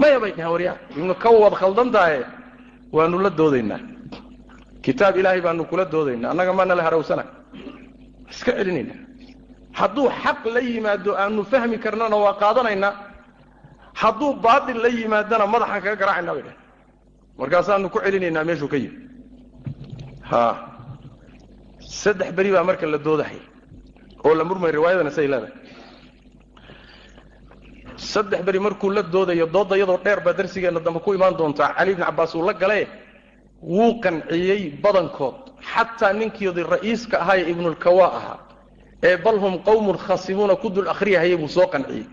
Maya bay dheheen waryaa inu ka waad khaldantaaye waanu la doodaynaa. Kitaab ilaahay baanu kula doodaynaa annaga maana la harawsana iska celinayna hadduu xaq la yimaado aanu fahmi karnana waa qaadanaynaa hadduu baatil la yimaadana madaxaan kaga garaacayna bay dheheen markaasaanu ku celinaynaa meeshuu ka yimi ha. Saddex beri baa marka la doodahay oo la murmay riwaayadana say leedahay. Saddex beri markuu la doodayo doodda iyadoo dheer baa darsigeenna dambe ku imaan doontaa. Cali bni cabbaas uu la gale wuu qanciyey badankood xataa ninkiidi ra'iiska ahaa ee ibnulkawa ahaa ee bal hum qawmun khasimuuna ku dul akhriyahaya buu soo qanciyey.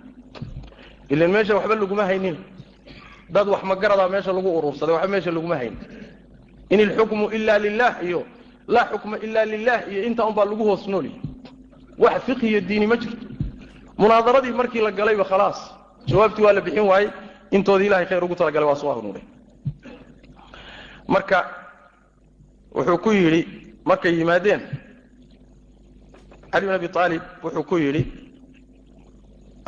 Ilan meesha waxba laguma haynin. Dad wax magaradaa meesha lagu urursaday waxba meesha laguma haynin. In ilxukmu ila lilah iyo laa xukma ila lilah iyo intaa unbaa lagu hoos nooliyay wax fiqhi iyo diini ma jirto. Munaadaradii markii la galayba khalaas jawaabtii waa la bixin waayey intoodii ilahay khayr ugu talagalay waa soo hanuunay. Marka wuxuu ku yidhi markay yimaadeen cali bin abi aalib wuxuu ku yidhi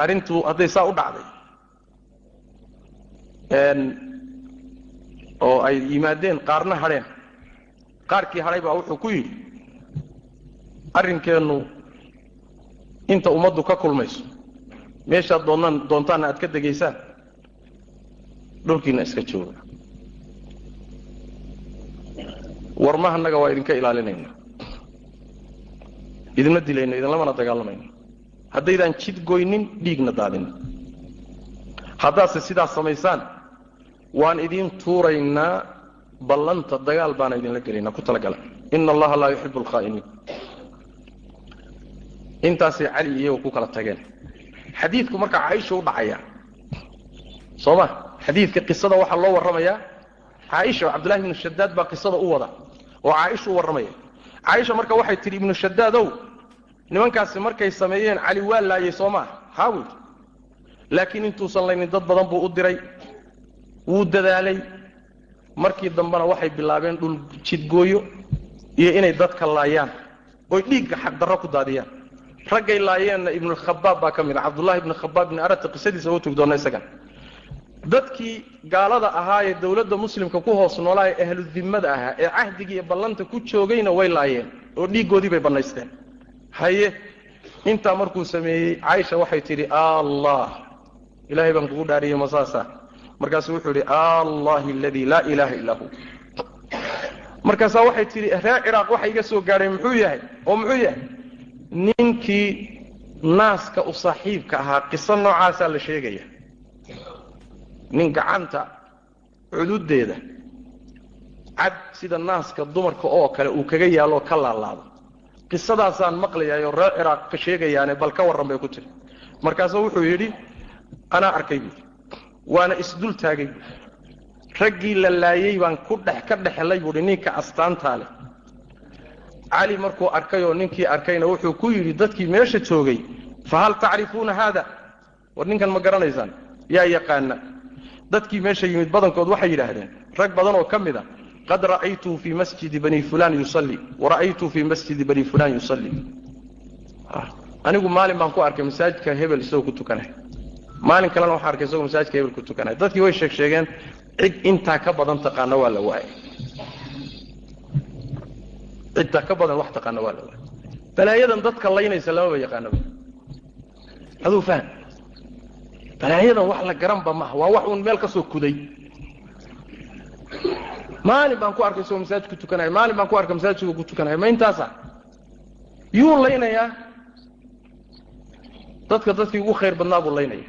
arrintu hadday saa u dhacday oo ay yimaadeen qaarna hadheen. Qaarkii hadhay baa wuxuu ku yidhi arrinkeennu inta ummaddu ka kulmayso meeshaad doonaan doontaanna aad ka degaysaan dhulkiina iska jooga warmahanaga waa idinka ilaalinayna idinma dilayno idinlamana dagaalamayno haddaydaan jid goynin dhiigna daadin. Haddaadse sidaas samaysaan waan idiin tuuraynaa ballanta dagaal baana idinla gelaynaa. Ku talagala ina allaha laa yuxibu alkhaa'iniin. Intaasay cali iyagu ku kala tageen. Xadiidku marka caaisha u dhacaya soo ma? Xadiidka qisada waxaa loo warramayaa. Caaisha oo cabdullahi ibnu shadaad baa qisada u wada oo caaisha u warramaya. Caaisha marka waxay tidhi ibnu shadaadow nimankaasi markay sameeyeen cali waa laayay soo maa haawid laakiin intuusan laynin dad badan buu u diray wuu dadaalay. Markii dambena waxay bilaabeen dhul jidgooyo iyo inay dadka laayaan oy dhiigga xaqdarro ku daadiyaan. Raggay laayeenna ibnulkhabaab baa ka mid a cabdullahi ibnu khabaab ibni arata qisadiisa u tegi doona isagan dadkii gaalada ahaa ee dowladda muslimka ku hoos noolaa ee ahludimmada ahaa ee cahdiga iyo ballanta ku joogayna way laayeen oo dhiiggoodii bay bannaysteen. Haye intaa markuu sameeyey caaisha waxay tidhi allah ilahay baan kugu dhaariyey masaasa markaasuu wuxuu yidhi allahi aladii laa ilaaha illaa hu. Markaasaa waxay tidhi reer ciraaq waxa iga soo gaadhay muxuu yahay? Oo muxuu yahay. Ninkii naaska u saaxiibka ahaa qiso noocaasaa la sheegaya nin gacanta cududeeda cad sida naaska dumarka oo kale uu kaga yaaloo ka laalaado. Qisadaasaan maqlayaayoo reer ciraaq ka sheegayaane bal ka warran bay ku tiri. Markaasuu wuxuu yidhi anaa arkay. Buui waana isdul taagay. Buui raggii la laayey baan ku dhex ka dhexelay buuhi ninka astaantaa leh. Cali markuu arkayoo ninkii arkayna wuxuu ku yidhi dadkii meesha joogay fa hal tacrifuuna haada? War ninkan ma garanaysaan. Yaa yaqaana dadkii meesha yimid badankood waxay yidhaahdeen rag badan oo ka mid a qad ra'aytuu fii masjidi bani fulan yusallii wara'aytuu fii masjidi bani fulan yusallii anigu maalin baan ku arkay masaajidka hebel isagoo ku tukanay. Maalin kalena waxaan arkay isagoo masaajidka hebel ku tukanay. Dadkii way sheeg cid intaa ka badan taqaana waa la waayay. Cidtaa ka badan wax taqaana waa la waayay. Balaayadan dadka laynaysa lamaba yaqaanaba aduu faham balaayadan wax la garanba maaha. Waa wax uun meel ka soo kuday. Maalin baan ku arkay isagoo masaajid ku tukanaya maalin baan ku arkay masaajidkoo ku tukanaya ma intaasa? Yuu laynayaa. Dadka dadkii ugu khayr badnaa buu laynaya.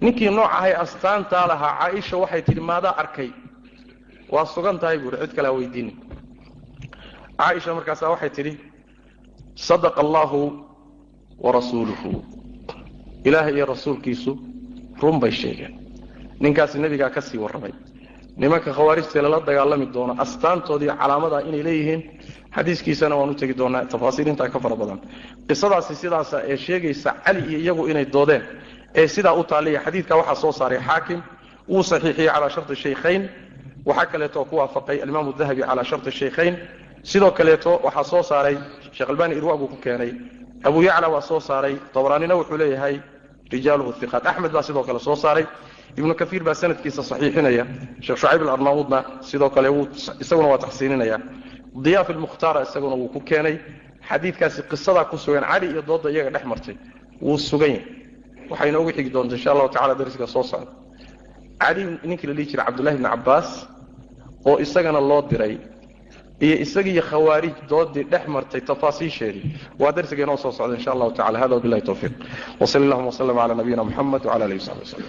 Ninkii nooc ahay astaantaa lahaa caaisha waxay tidhi maadaa arkay. Waa sugan tahay buuhi cid kale ha weydiini caaisha markaasaa waxay tidhi sadaqa allahu warasuuluhu ilaahay iyo rasuulkiisu run bay sheegeen. Ninkaasi nebigaa ka sii warramay. Nimanka khawaarijtae lala dagaalami doono astaantoodii calaamadaa inay leeyihiin xadiiskiisana waan u tegi doonaa tafaasiil intaa ka fara badan. Qisadaasi sidaasa ee sheegaysa cali iyo iyagu inay doodeen ee sidaa u taallaya xadiidka waxaa soo saaray xaakim. Wuu saxiixiyey calaa sharti shaykhayn. Waxaa kaleeto ku waafaqay alimaamu dahabi calaa sharti shaykhayn. Sidoo kaleeto waxaa soo saaray sheekh albani irwaagu ku keenay. Abu yacla waa soo saaray. Dabaraanina wuxuu leeyahay rijaaluhu iqaat axmed baa sidoo kale soo saaray. Ibnu kaiir baa sanadkiisa saxiixinaya. Sheekh shucayb alarnaawudna sidoo kale isaguna waa taxsiininaya. Diyaaf ilmukhtaara isaguna wuu ku keenay. Xadiidkaasi qisadaa ku sugan cali iyo dooda iyaga dhex martay. Wuu sugan yahay. Waxayna ugu xigi doonta insha allahu tacala darsiga soo socda. Cali ninkii la dhihi jiray cabdullahi bni cabbaas oo isagana loo diray iyo isagiiyo khawaarij doodii dhex martay tafaasiisheedii waa darsiga inoo soo socda insha allahu tacala hada wabilahi towfiiq wsali allahuma wslm cala nabiyina muxamed wcala alihi w saxbi